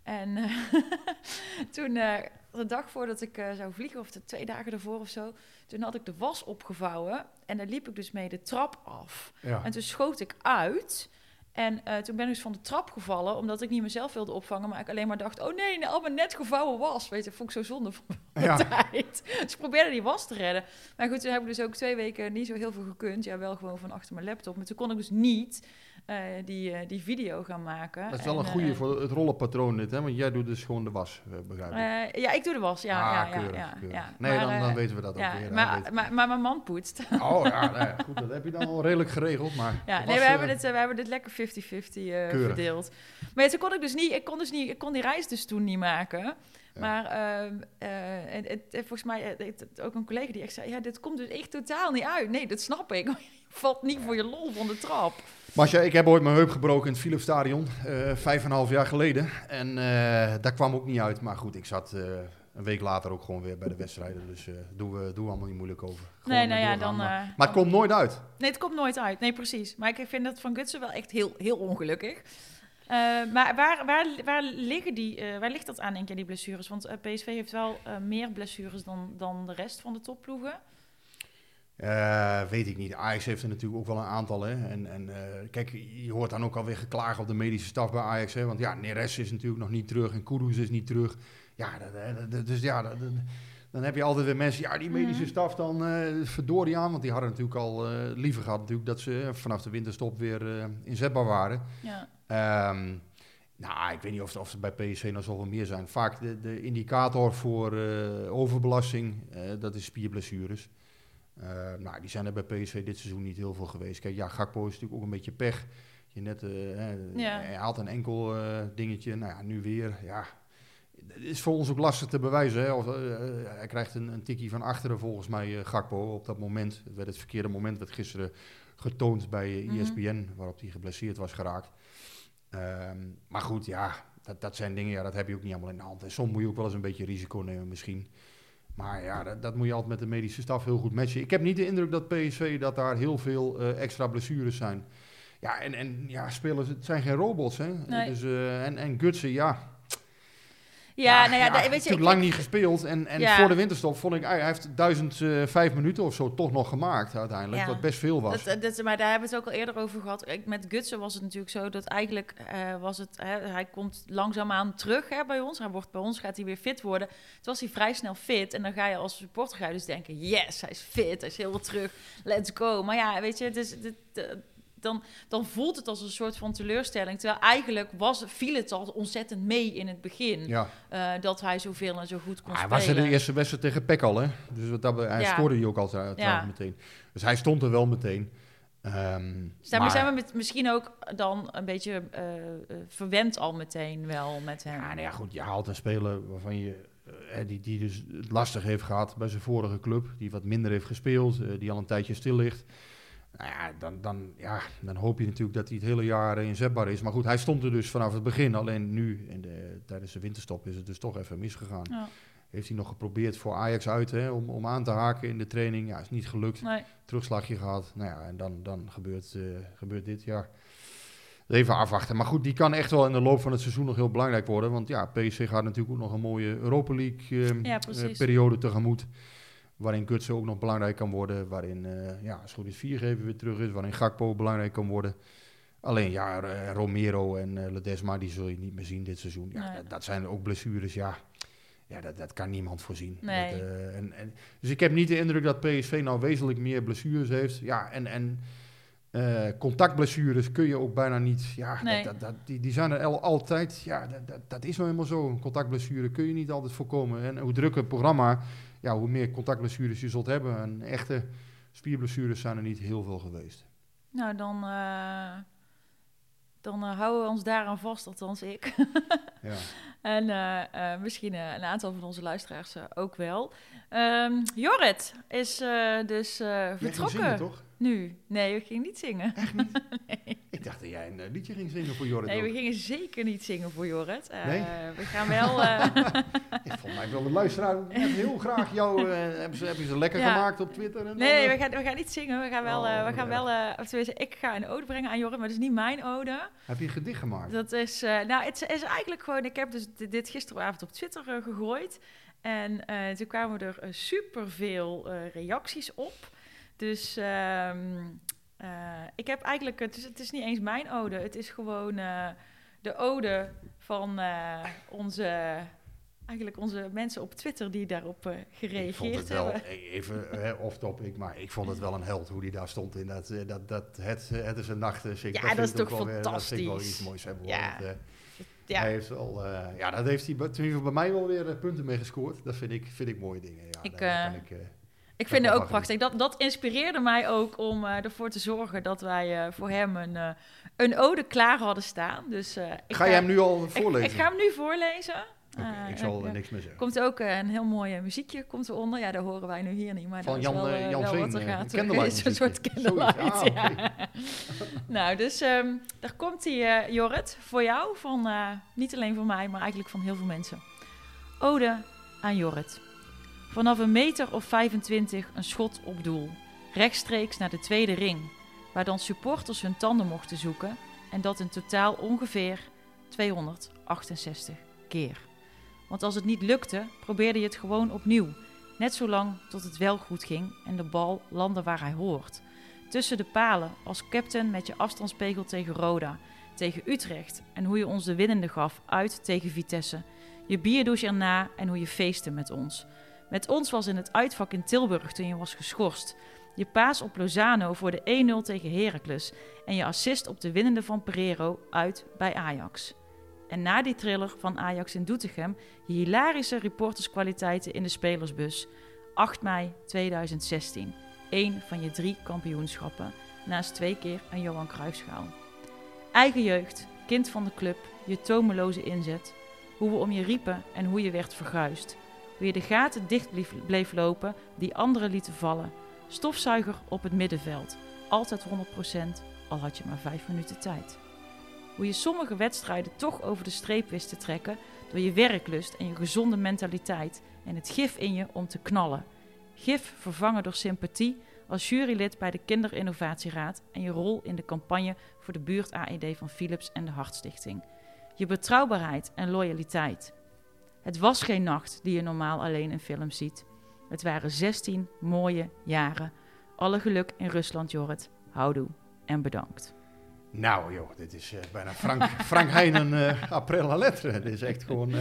En eh, [laughs] toen, eh, de dag voordat ik eh, zou vliegen, of de twee dagen ervoor of zo, toen had ik de was opgevouwen. En daar liep ik dus mee de trap af. Ja. En toen schoot ik uit. En toen ben ik dus van de trap gevallen, omdat ik niet mezelf wilde opvangen. Maar ik alleen maar dacht, oh nee, nou, al mijn net gevouwen was. Weet je, vond ik zo zonde van [laughs] mijn Ja. tijd. [laughs] Dus ik probeerde die was te redden. Maar goed, toen heb ik dus ook twee weken niet zo heel veel gekund. Ja, wel gewoon van achter mijn laptop. Maar toen kon ik dus niet eh, die, eh, die video gaan maken. Dat is wel En, een goede eh, voor het rollenpatroon dit, hè? Want jij doet dus gewoon de was, begrijp ik. ja, ik doe de was, ja. ah, ja, ja, keurig, ja, keurig. ja. Nee, Maar, dan, dan weten we dat ook weer. Maar, maar, maar mijn man poetst. Oh ja, nou ja, goed, dat heb je dan al redelijk geregeld. Maar Ja, nee, we, hebben dit, we hebben dit lekker 50-50 eh, Keurig. verdeeld. Maar ja, toen kon ik dus niet, ik kon dus niet, ik kon die reis dus toen niet maken. Maar ehm, eh, volgens mij, het, het- ook een collega die echt zei, ja, dit komt dus echt totaal niet uit. Nee, dat snap ik. Valt niet voor je lol van de trap. Masja, ik heb ooit mijn heup gebroken in het Philips Stadion, eh, vijf en een half jaar geleden. En eh daar kwam ook niet uit. Maar goed, ik zat eh, een week later ook gewoon weer bij de wedstrijden. Dus doen, we, doen we allemaal niet moeilijk over. Gewoon Nee, nou ja, dan... Maar, maar het komt nooit uit. Nee, het komt nooit uit. Nee, precies. Maar ik vind dat van Gutsen wel echt heel, heel ongelukkig. Maar waar, waar, waar, liggen die, waar ligt dat aan, denk je, die blessures? Want PSV heeft wel meer blessures dan, dan de rest van de topploegen. Eh, weet ik niet. Ajax heeft er natuurlijk ook wel een aantal. Hè. En, en eh, kijk, je hoort dan ook alweer geklaagd op de medische staf bij Ajax. Hè. Want ja, Neres is natuurlijk nog niet terug en Kudus is niet terug. Ja, dat, dat- dat- dus ja, dat- dan heb je altijd weer mensen... Ja, die medische Mhm. staf dan uh, verdorie aan. Want die hadden natuurlijk al eh, liever gehad natuurlijk dat ze eh, vanaf de winterstop weer eh, inzetbaar waren. Ja. Ehm, nou, ik weet niet of, of er bij PSV nog zoveel meer zijn. Vaak de, de indicator voor eh, overbelasting, eh, dat is spierblessures. Eh, nou, die zijn er bij PSV dit seizoen niet heel veel geweest. Kijk, ja, Gakpo is natuurlijk ook een beetje pech. Je net, eh, Ja. hij haalt een enkel eh, dingetje. Nou ja, nu weer. Ja, het is voor ons ook lastig te bewijzen. Hè. Of, hij krijgt een, een tikkie van achteren volgens mij, Gakpo, op dat moment. Het werd het verkeerde moment, werd gisteren getoond bij eh, Mhm. ESPN, waarop hij geblesseerd was geraakt. Ehm, maar goed, ja, dat, dat zijn dingen, ja, dat heb je ook niet allemaal in de hand. En soms moet je ook wel eens een beetje risico nemen misschien. Maar ja, dat, dat moet je altijd met de medische staf heel goed matchen. Ik heb niet de indruk dat PSV, dat daar heel veel eh, extra blessures zijn. Ja, en, en ja, spelers, het zijn geen robots, hè. Nee. Dus, eh, en, en Gutsen, ja, Ja, nou ja, weet je... natuurlijk ik- lang niet gespeeld. En, en Ja. voor de winterstop vond ik, hij heeft duizend eh, vijf minuten of zo toch nog gemaakt uiteindelijk. Ja. Wat best veel was. Dat, dat, maar daar hebben we het ook al eerder over gehad. Ik- Met Gutsen was het natuurlijk zo dat eigenlijk eh, was het... Hè, hij komt langzaamaan terug hè, bij ons. Hij wordt bij ons, gaat hij weer fit worden. Toen was hij vrij snel fit. En dan ga je als supporter ga je dus denken... Yes, hij is fit, hij is helemaal terug. Let's go. Maar ja, weet je, dus, dit, eh, dan, dan voelt het als een soort van teleurstelling. Terwijl eigenlijk was, viel het al ontzettend mee in het begin. ja. eh, dat hij zoveel en zo goed kon Hij spelen. was er de eerste wedstrijd tegen Peck al, hè? Dus wat dat, hij Ja. scoorde die ook al trouwens Ja. meteen. Dus hij stond er wel meteen. Ehm, Dus daarmee maar- zijn we met, misschien ook dan een beetje eh, eh, verwend al meteen wel met hem. Ja, nou ja, goed, je haalt een speler waarvan je, eh, die, die dus het lastig heeft gehad bij zijn vorige club, die wat minder heeft gespeeld, eh, die al een tijdje stil ligt. Nou ja dan, dan, ja, dan hoop je natuurlijk dat hij het hele jaar inzetbaar is. Maar goed, hij stond er dus vanaf het begin. Alleen nu, in de, tijdens de winterstop, is het dus toch even misgegaan. Ja. Heeft hij nog geprobeerd voor Ajax uit hè, om, om aan te haken in de training. Ja, is niet gelukt. Nee. Terugslagje gehad. Nou ja, en dan, dan gebeurt, eh, gebeurt dit jaar. Even afwachten. Maar goed, die kan echt wel in de loop van het seizoen nog heel belangrijk worden. Want ja, PSV gaat natuurlijk ook nog een mooie Europa League eh, Ja, eh, periode tegemoet. Waarin Gutsen ook nog belangrijk kan worden. Waarin, eh ja, als het goed is, Viergever weer terug is. Waarin Gakpo belangrijk kan worden. Alleen ja, eh, Romero en eh, Ledesma, die zul je niet meer zien dit seizoen. Ja, Nee. dat, dat zijn ook blessures, ja. Ja, dat, dat kan niemand voorzien. Nee. Dat, en, en, dus ik heb niet de indruk dat PSV nou wezenlijk meer blessures heeft. Ja, en, en contactblessures kun je ook bijna niet... Ja, Nee. dat, dat, die, die zijn er al, altijd. Ja, dat, dat, dat is nou helemaal zo. Een contactblessure kun je niet altijd voorkomen. En hoe drukker het programma, ja, hoe meer contactblessures je zult hebben. En echte spierblessures zijn er niet heel veel geweest. Nou, dan, eh, dan eh, houden we ons daaraan vast, althans ik. [laughs] Ja. en eh, misschien een aantal van onze luisteraars ook wel. Ehm, Jorrit is dus vertrokken zingen, toch? Nu. Nee, we gingen niet zingen. [laughs] nee. Ik dacht dat jij een eh, liedje ging zingen voor Jorrit. nee, we gingen zeker niet zingen voor Jorrit. Eh, Nee? We gaan wel... eh, [laughs] Ik vond mij wel de luisteraar heel graag jou. eh, hebben, ze, lekker Ja. gemaakt op Twitter? En Nee, nee, we gaan, we gaan niet zingen. We gaan wel, Oh, we gaan ja. wel of tenminste, ik ga een ode brengen aan Jorrit, maar dat is niet mijn ode. Heb je een gedicht gemaakt? Dat is, nou, het is eigenlijk gewoon, ik heb dus di- dit gisteravond op Twitter gegooid. En toen kwamen er superveel reacties op. Dus ehm, eh, ik heb eigenlijk, het is, het is niet eens mijn ode, het is gewoon eh, de ode van eh, onze eigenlijk onze mensen op Twitter die daarop eh, Ik vond gereageerd het wel, hebben. eh, even [laughs] hè, off topic, maar ik vond het wel een held hoe die daar stond in dat, eh, dat, dat het, het is een nacht. zing. Ja, vind dat is ik ook toch wel weer- Dat vind ik wel fantastisch. iets moois hebben. Ja. Ja. Hij heeft eh, ja, dat heeft hij bij- bij mij wel weer punten mee gescoord. Dat vind ik, vind ik mooie dingen. Ja, Ik, kan ik, eh, Ik vind het ook van prachtig. Dat, dat inspireerde mij ook om eh, ervoor te zorgen dat wij eh, voor hem een, eh, een ode klaar hadden staan. Dus, ik ga je hem nu al voorlezen? Ik, ga hem nu voorlezen. Ik zal er niks meer zeggen. komt ook een heel mooi muziekje komt eronder. Ja, dat horen wij nu hier niet. Maar Van Jan, is wel, Jan wel Veen, wat er gaat. [laughs] Een soort candlelight, ah, ja. [laughs] nou, dus ehm, daar komt hij, Jorrit, voor jou. Van, niet alleen voor mij, maar eigenlijk van heel veel mensen. Ode aan Jorrit. Vanaf een meter of 25 een schot op doel. Rechtstreeks naar de tweede ring. Waar dan supporters hun tanden mochten zoeken. En dat in totaal ongeveer 268 keer. Want als het niet lukte, probeerde je het gewoon opnieuw. Net zolang tot het wel goed ging en de bal landde waar hij hoort. Tussen de palen, als captain met je afstandspegel tegen Roda, tegen Utrecht en hoe je ons de winnende gaf uit tegen Vitesse. Je bierdouche erna en hoe je feestte met ons. Met ons was in het uitvak in Tilburg toen je was geschorst. Je paas op Lozano voor de 1-0 tegen Heracles en je assist op de winnende van Pereiro uit bij Ajax. En na die thriller van Ajax in Doetinchem, je hilarische reporterskwaliteiten in de spelersbus. 8 mei 2016. Eén van je drie kampioenschappen, naast twee keer een Johan Cruijffschaal. Eigen jeugd, kind van de club, je tomeloze inzet. Hoe we om je riepen en hoe je werd verguisd. Je de gaten dicht bleef, bleef lopen die anderen lieten vallen. Stofzuiger op het middenveld. Altijd 100%, al had je maar 5 minuten tijd. Hoe je sommige wedstrijden toch over de streep wist te trekken door je werklust en je gezonde mentaliteit en het gif in je om te knallen. Gif vervangen door sympathie als jurylid bij de Kinderinnovatieraad en je rol in de campagne voor de buurt AED van Philips en de Hartstichting. Je betrouwbaarheid en loyaliteit. Het was geen nacht die je normaal alleen in films ziet. Het waren 16 mooie jaren. Alle geluk in Rusland, Jorrit. Houdoe en bedankt. Nou joh, dit is eh, bijna Frank, Frank Heijnen eh april à lettre. Dit is echt gewoon eh,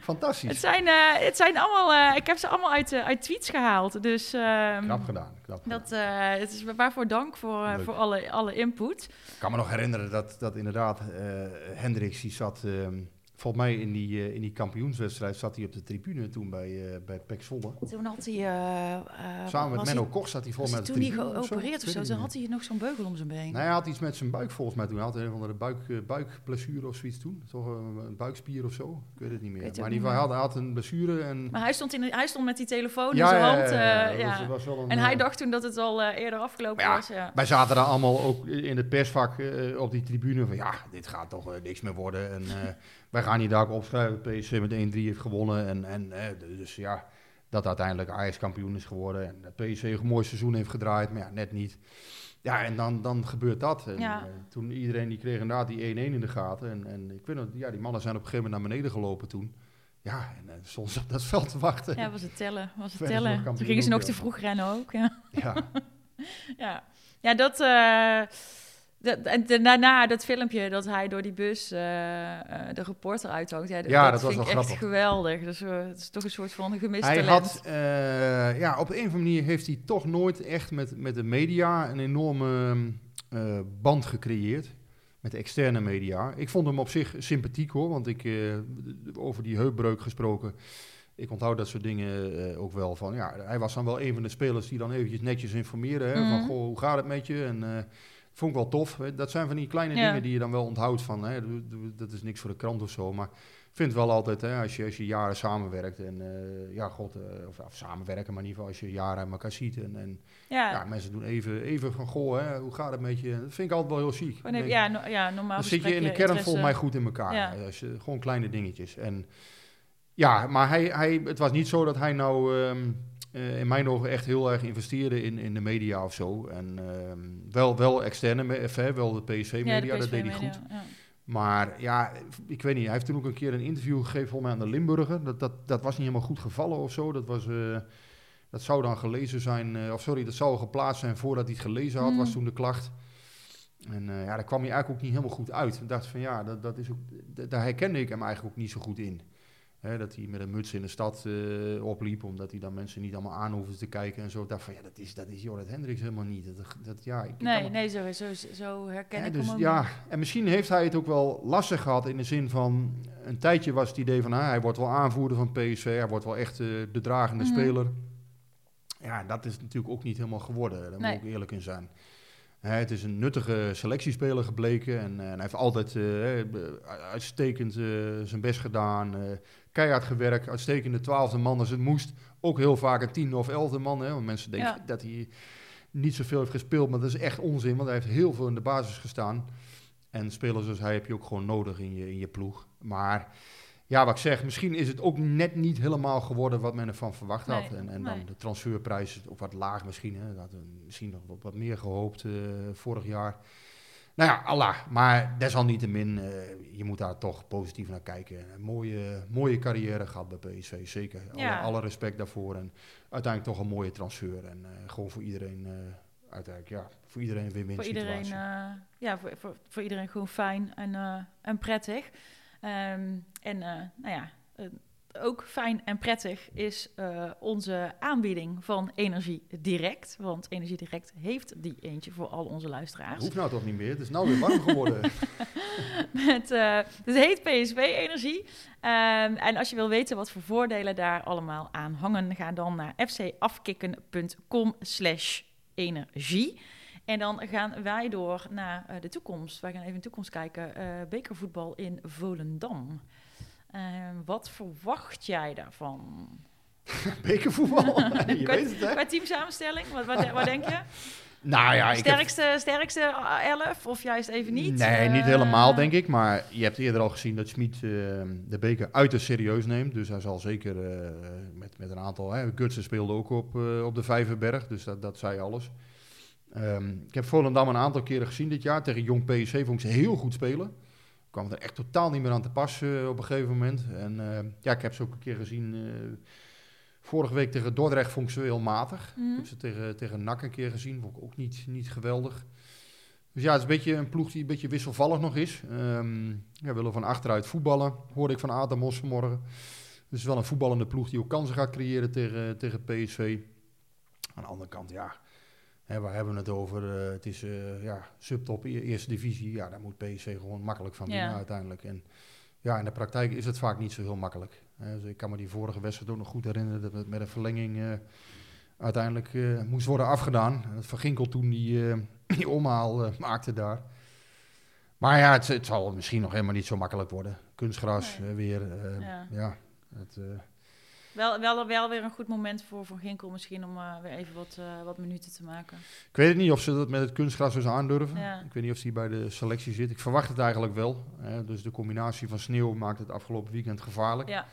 fantastisch. Het zijn, het zijn allemaal, ik heb ze allemaal uit, uit tweets gehaald. Dus ehm, Knap gedaan. Knap gedaan. dat, het is waarvoor dank voor, voor alle, alle input. Ik kan me nog herinneren dat, dat inderdaad Hendricks, die zat ehm, volgens mij in die, eh, in die kampioenswedstrijd, zat hij op de tribune toen bij, eh bij Pek Zwolle. Toen had hij... eh, Samen met Menno hij- Koch zat hij volgens hij mij toen tribune geopereerd of zo? Toen had hij nog zo'n beugel om zijn been. Nee, hij had iets met zijn buik volgens mij toen. Hij had een of andere buik, buikblessure of zoiets toen. Toch een, buikspier of zo. Ik weet het niet meer. Het maar in ieder geval, hij had, hij had een blessure. En, Maar hij stond, in, hij stond met die telefoon ja, in zijn hand. ja, ja, ja. dat was- was wel een, En hij dacht toen dat het al eerder afgelopen was. Ja. Wij zaten daar allemaal ook in het persvak op die tribune van ja, dit gaat toch niks meer worden. En wij gaan hier daar ook opschrijven PSV met 1-3 heeft gewonnen. En, en eh, dus ja, dat uiteindelijk Ajax kampioen is geworden. En dat PSV een mooi seizoen heeft gedraaid, maar ja, net niet. Ja, en dan, dan gebeurt dat. En, Ja. eh, toen iedereen die kreeg inderdaad die 1-1 in de gaten. En, en ik weet nog, ja, die mannen zijn op een gegeven moment naar beneden gelopen toen. Ja, en uh, ze op dat veld te [laughs] wachten. Ja, was het tellen. Was het tellen. Toen gingen ze nog te vroeg rennen ook. Ja, Ja. [laughs] ja. ja dat... eh, dat- en daarna dat filmpje dat hij door die bus eh, eh, de reporter uithangt. Ja, dat, dat was vind ik echt geweldig. Dus, eh, het is toch een soort van gemist Hij talent. had, eh, ja, op een of andere manier heeft hij toch nooit echt met, met de media een enorme eh, band gecreëerd. Met de externe media. Ik vond hem op zich sympathiek hoor, want ik, eh, over die heupbreuk gesproken. Ik onthoud dat soort dingen eh, ook wel van, ja, hij was dan wel een van de spelers die dan eventjes netjes informeerde. Hè, Mhm. Van, goh, hoe gaat het met je? En eh, vond ik wel tof. Hè. Dat zijn van die kleine Ja. dingen die je dan wel onthoudt van, hè, dat is niks voor de krant of zo, maar ik vind het wel altijd, hè, als, je, als je jaren samenwerkt en eh, ja, god, eh, of, of samenwerken, maar in ieder geval als je jaren aan elkaar ziet en, en ja, ja, mensen doen even, even van, goh, hè, hoe gaat het met je? Dat vind ik altijd wel heel denk, ja, no- ja, normaal dan zit je in de kern volgens mij goed in elkaar. Ja. Als je, gewoon kleine dingetjes. En ja, maar hij, hij, het was niet zo dat hij nou ehm, eh, in mijn ogen echt heel erg investeerde in, in de media of zo. En ehm, wel, wel externe, hè, wel de PSV-media, Ja, de dat deed hij goed. ja. Maar ja, ik weet niet. Hij heeft toen ook een keer een interview gegeven volgens mij aan de Limburger. Dat, dat, dat was niet helemaal goed gevallen of zo. Dat, was, eh, dat zou dan gelezen zijn, eh, of sorry, dat zou geplaatst zijn voordat hij het gelezen had, Mm. was toen de klacht. En ja, daar kwam hij eigenlijk ook niet helemaal goed uit. Ik dacht van ja, dat, dat is ook, daar herkende ik hem eigenlijk ook niet zo goed in. Hè, dat hij met een muts in de stad eh, opliep, omdat hij dan mensen niet allemaal aan hoefde te kijken en zo. Ik dacht van ja, dat is, dat is Jorrit Hendricks helemaal niet. Dat, dat, ja, ik, Nee, nee, zo, zo, zo herken ik dus hem ook ja, en misschien heeft hij het ook wel lastig gehad in de zin van een tijdje was het idee van ah, hij wordt wel aanvoerder van PSV, hij wordt wel echt eh, de dragende Mhm. speler. Ja, dat is natuurlijk ook niet helemaal geworden, daar Nee. moet ik eerlijk in zijn. Het is een nuttige selectiespeler gebleken en, eh, en hij heeft altijd uitstekend zijn best gedaan. Keihard gewerkt, uitstekende twaalfde man als het moest. Ook heel vaak een tiende of elfde man. Hè, want mensen denken Ja. dat hij niet zoveel heeft gespeeld, maar dat is echt onzin, want hij heeft heel veel in de basis gestaan. En spelers zoals hij heb je ook gewoon nodig in je, in je ploeg. Maar ja, wat ik zeg, misschien is het ook net niet helemaal geworden wat men ervan verwacht had. En, en dan nee. de transferprijs ook wat laag misschien. Hè. Dat hadden we misschien nog wat, wat meer gehoopt eh, vorig jaar. Nou ja, Allah. Maar desalniettemin, eh je moet daar toch positief naar kijken. Een mooie, mooie carrière gehad bij PSV, zeker. Alle, Ja. alle respect daarvoor. En uiteindelijk toch een mooie transfer. En eh, gewoon voor iedereen, eh, uiteindelijk, ja, voor iedereen een win-win Voor iedereen, situatie. ja, voor, voor, voor iedereen gewoon fijn en, en prettig. Ehm, en nou ja, ook fijn en prettig is eh, onze aanbieding van Energie Direct. Want Energie Direct heeft die eentje voor al onze Dat luisteraars. hoeft nou toch niet meer? Het is nou weer warm geworden. [laughs] [laughs] Met, eh, het heet PSV Energie. Ehm, en als je wil weten wat voor voordelen daar allemaal aan hangen, ga dan naar fcafkikken.com slash energie. En dan gaan wij door naar eh, de toekomst. Wij gaan even in de toekomst kijken. Bekervoetbal in Volendam. Ehm, wat verwacht jij daarvan? [laughs] Bekervoetbal, [laughs] je Qua- weet het hè? Qua teamsamenstelling, wat, wat, wat denk je? [laughs] Nou ja, ik heb- sterkste, sterkste elf of juist even niet? Nee, niet Eh, helemaal denk ik. Maar je hebt eerder al gezien dat Schmid eh, de beker uiterst serieus neemt. Dus hij zal zeker eh, met, met een aantal... Hè, Gutsen speelde ook op, eh, op de Vijverberg, dus dat, dat zei alles. Ehm, ik heb Volendam een aantal keren gezien dit jaar. Tegen Jong PSV vond ik ze heel goed spelen. Kwam er echt totaal niet meer aan te pas eh, op een gegeven moment. En eh, ja, ik heb ze ook een keer gezien... eh, Vorige week tegen Dordrecht vond ik ze heel matig. Mhm. Ik heb ze tegen, tegen NAC een keer gezien. Vond ik ook niet, niet geweldig. Dus ja, het is een beetje een ploeg die een beetje wisselvallig nog is. Ehm ja, willen van achteruit voetballen, hoorde ik van Adamos vanmorgen. Dus het is wel een voetballende ploeg die ook kansen gaat creëren tegen, tegen PSV. Aan de andere kant, ja, hè, waar hebben we het over? Eh, het is eh, ja, subtop, e- eerste divisie. Ja, daar moet PSV gewoon makkelijk van winnen Ja. uiteindelijk. En ja, in de praktijk is het vaak niet zo heel makkelijk. Hè. Dus ik kan me die vorige wedstrijd ook nog goed herinneren dat het met een verlenging eh, uiteindelijk moest worden afgedaan. Dat Van Ginkel toen die, [clears throat] die omhaal maakte daar. Maar ja, het, het zal misschien nog helemaal niet zo makkelijk worden. Kunstgras Nee. weer. Ja. ja. het, Wel, wel, wel weer een goed moment voor Van Ginkel misschien om eh, weer even wat, eh, wat minuten te maken. ik weet het niet of ze dat met het kunstgras dus aandurven. Ja. Ik weet niet of hij bij de selectie zit. Ik verwacht het eigenlijk wel. Hè. Dus de combinatie van sneeuw maakt het afgelopen weekend gevaarlijk. Ja,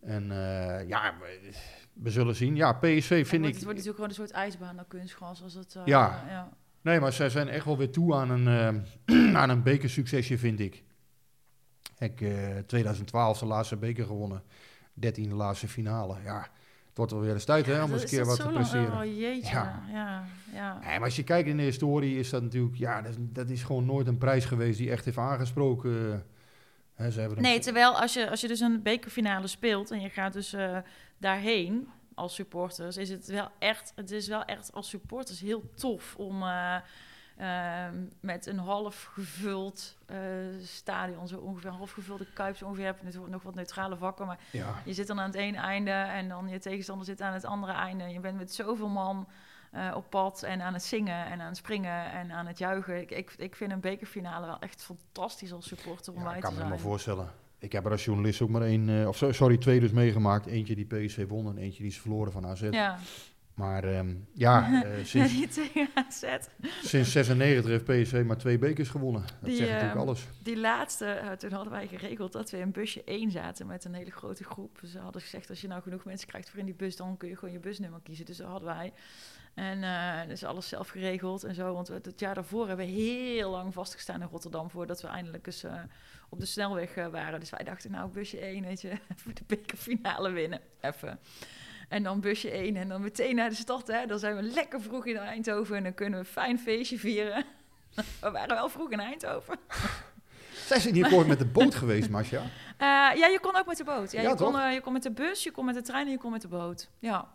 En eh, ja, we, we zullen zien. Ja, PSV vind ik... het wordt natuurlijk gewoon een soort ijsbaan dan kunstgras. Als het, Ja. ja. Nee, maar zij zijn echt wel weer toe aan een, [clears throat] aan een bekersuccesje, vind ik. Ik, eh 2012 de laatste beker gewonnen. 13 de laatste finale. Ja, het wordt wel weer eens tijd hè, om eens een keer wat te presteren. Oh jeetje, Ja. ja, ja. Nee, maar als je kijkt in de historie is dat natuurlijk... Ja, dat, dat is gewoon nooit een prijs geweest die echt heeft aangesproken. Hè, ze hebben Nee, terwijl als je, als je dus een bekerfinale speelt en je gaat dus eh, daarheen als supporters, is het wel echt, het is wel echt als supporters heel tof om eh, ehm, met een half gevuld eh, stadion, zo ongeveer een half gevulde kuip, zo ongeveer natuurlijk nog wat neutrale vakken, maar Ja, je zit dan aan het ene einde en dan je tegenstander zit aan het andere einde. Je bent met zoveel man eh, op pad en aan het zingen en aan het springen en aan het juichen. Ik, ik, ik vind een bekerfinale wel echt fantastisch als supporter om ja, bij ik te kan me zijn. helemaal voorstellen. Ik heb er als journalist ook maar één... eh, of so- sorry, twee dus meegemaakt. Eentje die PSV won en eentje die ze verloren van AZ. Ja, Maar ehm, ja, [laughs] eh, sinds, die tegen AZ. sinds 96 heeft PSV maar twee bekers gewonnen. Dat Die, zegt natuurlijk ehm, alles. Die laatste, eh, toen hadden wij geregeld dat we in busje 1 zaten met een hele grote groep. Ze hadden gezegd, als je nou genoeg mensen krijgt voor in die bus, dan kun je gewoon je busnummer kiezen. Dus dat hadden wij. En eh dus alles zelf geregeld en zo. Want we- het jaar daarvoor hebben we heel lang vastgestaan in Rotterdam voordat we eindelijk eens op de snelweg waren. Dus wij dachten, nou, busje 1, weet je, [laughs] even de bekerfinale winnen. Even. En dan busje 1 en dan meteen naar de stad. Hè. Dan zijn we lekker vroeg in Eindhoven en dan kunnen we een fijn feestje vieren. [laughs] We waren wel vroeg in Eindhoven. [laughs] Zijn ze niet ooit met de boot geweest, Masja? Eh, ja, je kon ook met de boot. Ja, Ja, je, kon, toch? eh, je kon met de bus, je kon met de trein en je kon met de boot. Ja.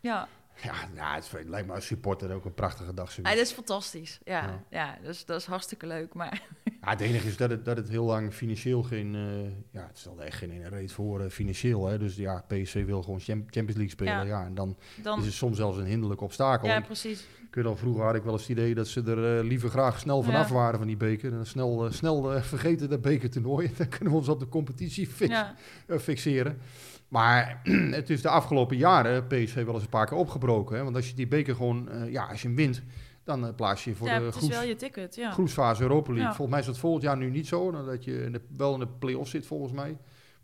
Ja, Ja, nou, het, lijkt me als supporter ook een prachtige dag. Ah, zoiets. dat is fantastisch. Ja, Ja. ja. dus dat is hartstikke leuk. Maar Ja, het enige is dat het, dat het heel lang financieel geen... eh, ja, het stelde echt geen ene reet voor eh, financieel. Hè? Dus ja, PSV wil gewoon Cham- Champions League spelen. Ja. Ja. en dan, dan... is het soms zelfs een hinderlijk obstakel. Ja, Ik- precies. je al vroeger had ik wel eens het idee dat ze er eh, liever graag snel vanaf Ja. waren van die beker. En snel, snel vergeten dat bekertoernooi. [laughs] Dan kunnen we ons op de competitie fix, Ja. fixeren. Maar [clears throat] het is de afgelopen jaren PSV wel eens een paar keer opgebroken. Hè? Want als je die beker gewoon, eh, ja, als je hem wint, dan eh, plaats je je voor ja, de het is wel je ticket. Ja. groepsfase Europa League. Ja. Volgens mij is dat volgend jaar nu niet zo. dan Dat je in de, wel in de play-off zit volgens mij.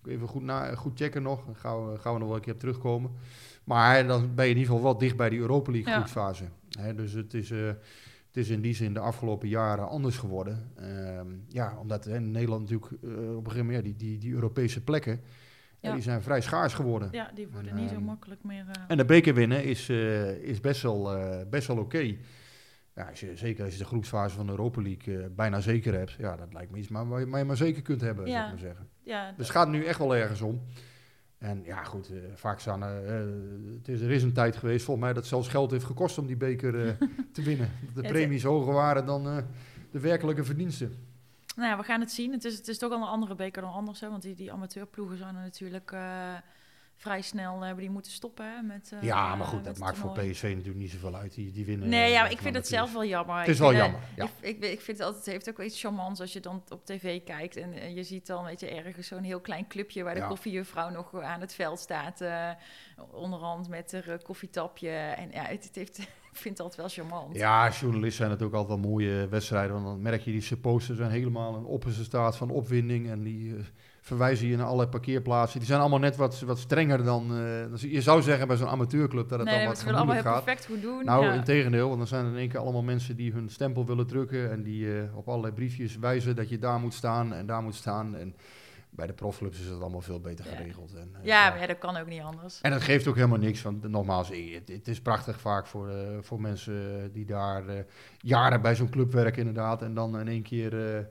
Even goed, na, goed checken nog. Dan gaan we, gaan we nog wel een keer op terugkomen. Maar dan ben je in ieder geval wel dicht bij die Europa League groepsfase. Hè, dus het is, eh, het is in die zin de afgelopen jaren anders geworden. Ehm, ja, omdat hè, Nederland natuurlijk eh, op een gegeven moment ja, die, die, die Europese plekken... ja, die zijn vrij schaars geworden. Ja, die worden En, niet zo ehm, makkelijk meer. eh, En de beker winnen is, eh, is best wel, eh, best wel oké. Ja, als je, zeker als je de groepsfase van de Europa League bijna zeker hebt. Ja, dat lijkt me iets maar, waar je, waar je maar zeker kunt hebben, zou Ja. ik maar zeggen. ja, Dus het gaat nu echt wel ergens om. En ja, goed, vaak staan er... eh, het is, er is een tijd geweest, volgens mij, dat zelfs geld heeft gekost om die beker [laughs] te winnen. Dat de premies hoger waren dan de werkelijke verdiensten. Nou ja, we gaan het zien. Het is, het is toch al een andere beker dan anders. Hè? Want die, die amateurploegen zijn er natuurlijk eh, vrij snel eh, hebben die moeten stoppen. Hè? Met, eh, ja, maar goed, dat maakt voor. PSV natuurlijk niet zoveel uit. Die, die winnen. Nee, ja, ik vind het zelf wel jammer. Het is wel vind, jammer, ja. Ik, ik, ik vind het altijd, het heeft ook wel iets charmants als je dan op tv kijkt en, en je ziet dan, weet je, ergens zo'n heel klein clubje waar de Ja. koffiejuffrouw nog aan het veld staat, onderhand met haar koffietapje. En ja, het, het heeft, vind altijd wel charmant. Ja, als journalist zijn ook altijd wel mooie wedstrijden. Want dan merk je die supporters zijn helemaal in opperste staat van opwinding. En die eh, verwijzen je naar allerlei parkeerplaatsen. Die zijn allemaal net wat, wat strenger dan, eh, dan... Je zou zeggen bij zo'n amateurclub dat het nee, dan wat ze willen allemaal gemoedelijk heel gaat. perfect goed doen. Nou, ja. in tegendeel, want dan zijn er in één keer allemaal mensen die hun stempel willen drukken. En die eh, op allerlei briefjes wijzen dat je daar moet staan en daar moet staan. En bij de profclubs is het allemaal veel beter Ja. geregeld. En, eh, ja, maar ja, dat kan ook niet anders. en dat geeft ook helemaal niks. Want nogmaals, het, het is prachtig vaak voor, eh, voor mensen eh, die daar eh, jaren bij zo'n club werken inderdaad. En dan in één keer eh,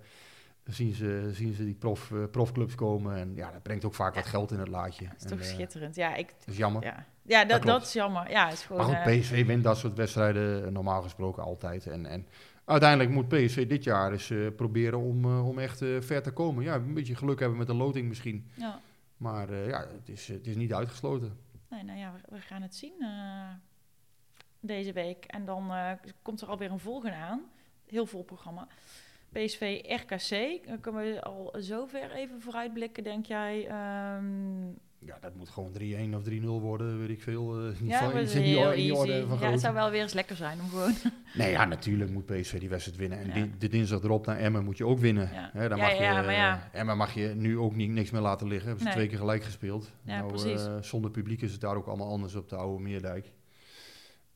zien, ze, zien ze die prof, profclubs komen. En ja, dat brengt ook vaak wat geld in het laadje. Dat is En, toch schitterend. Ja, ik, dat is jammer. ja. ja dat, Dat is jammer. Ja, het is gewoon... Maar goed, PSV wint dat soort wedstrijden normaal gesproken altijd. En, en uiteindelijk moet PSV dit jaar eens eh, proberen om, eh, om echt eh, ver te komen. Ja, een beetje geluk hebben met de loting misschien. ja. Maar ja, het is, het is niet uitgesloten. Nee, nou ja, we, we gaan het zien deze week. En dan komt er alweer een volgende aan. Heel vol programma. PSV RKC. Dan kunnen we al zover even vooruitblikken, denk jij? Ehm, Ja, dat moet gewoon 3-1 of 3-0 worden, weet ik veel. eh, niet ja, van, in heel in die orde van Ja, het zou wel weer eens lekker zijn om gewoon... [laughs] Nee, ja, natuurlijk moet PSV die wedstrijd winnen. En Ja. di- de dinsdag erop naar Emmen moet je ook winnen. Ja. Hè, dan Ja, mag je, ja, maar ja. eh, Emmen mag je nu ook niet, niks meer laten liggen. Hebben ze Nee. twee keer gelijk gespeeld. Ja, nou, precies. eh, zonder publiek is het daar ook allemaal anders op de oude Meerdijk.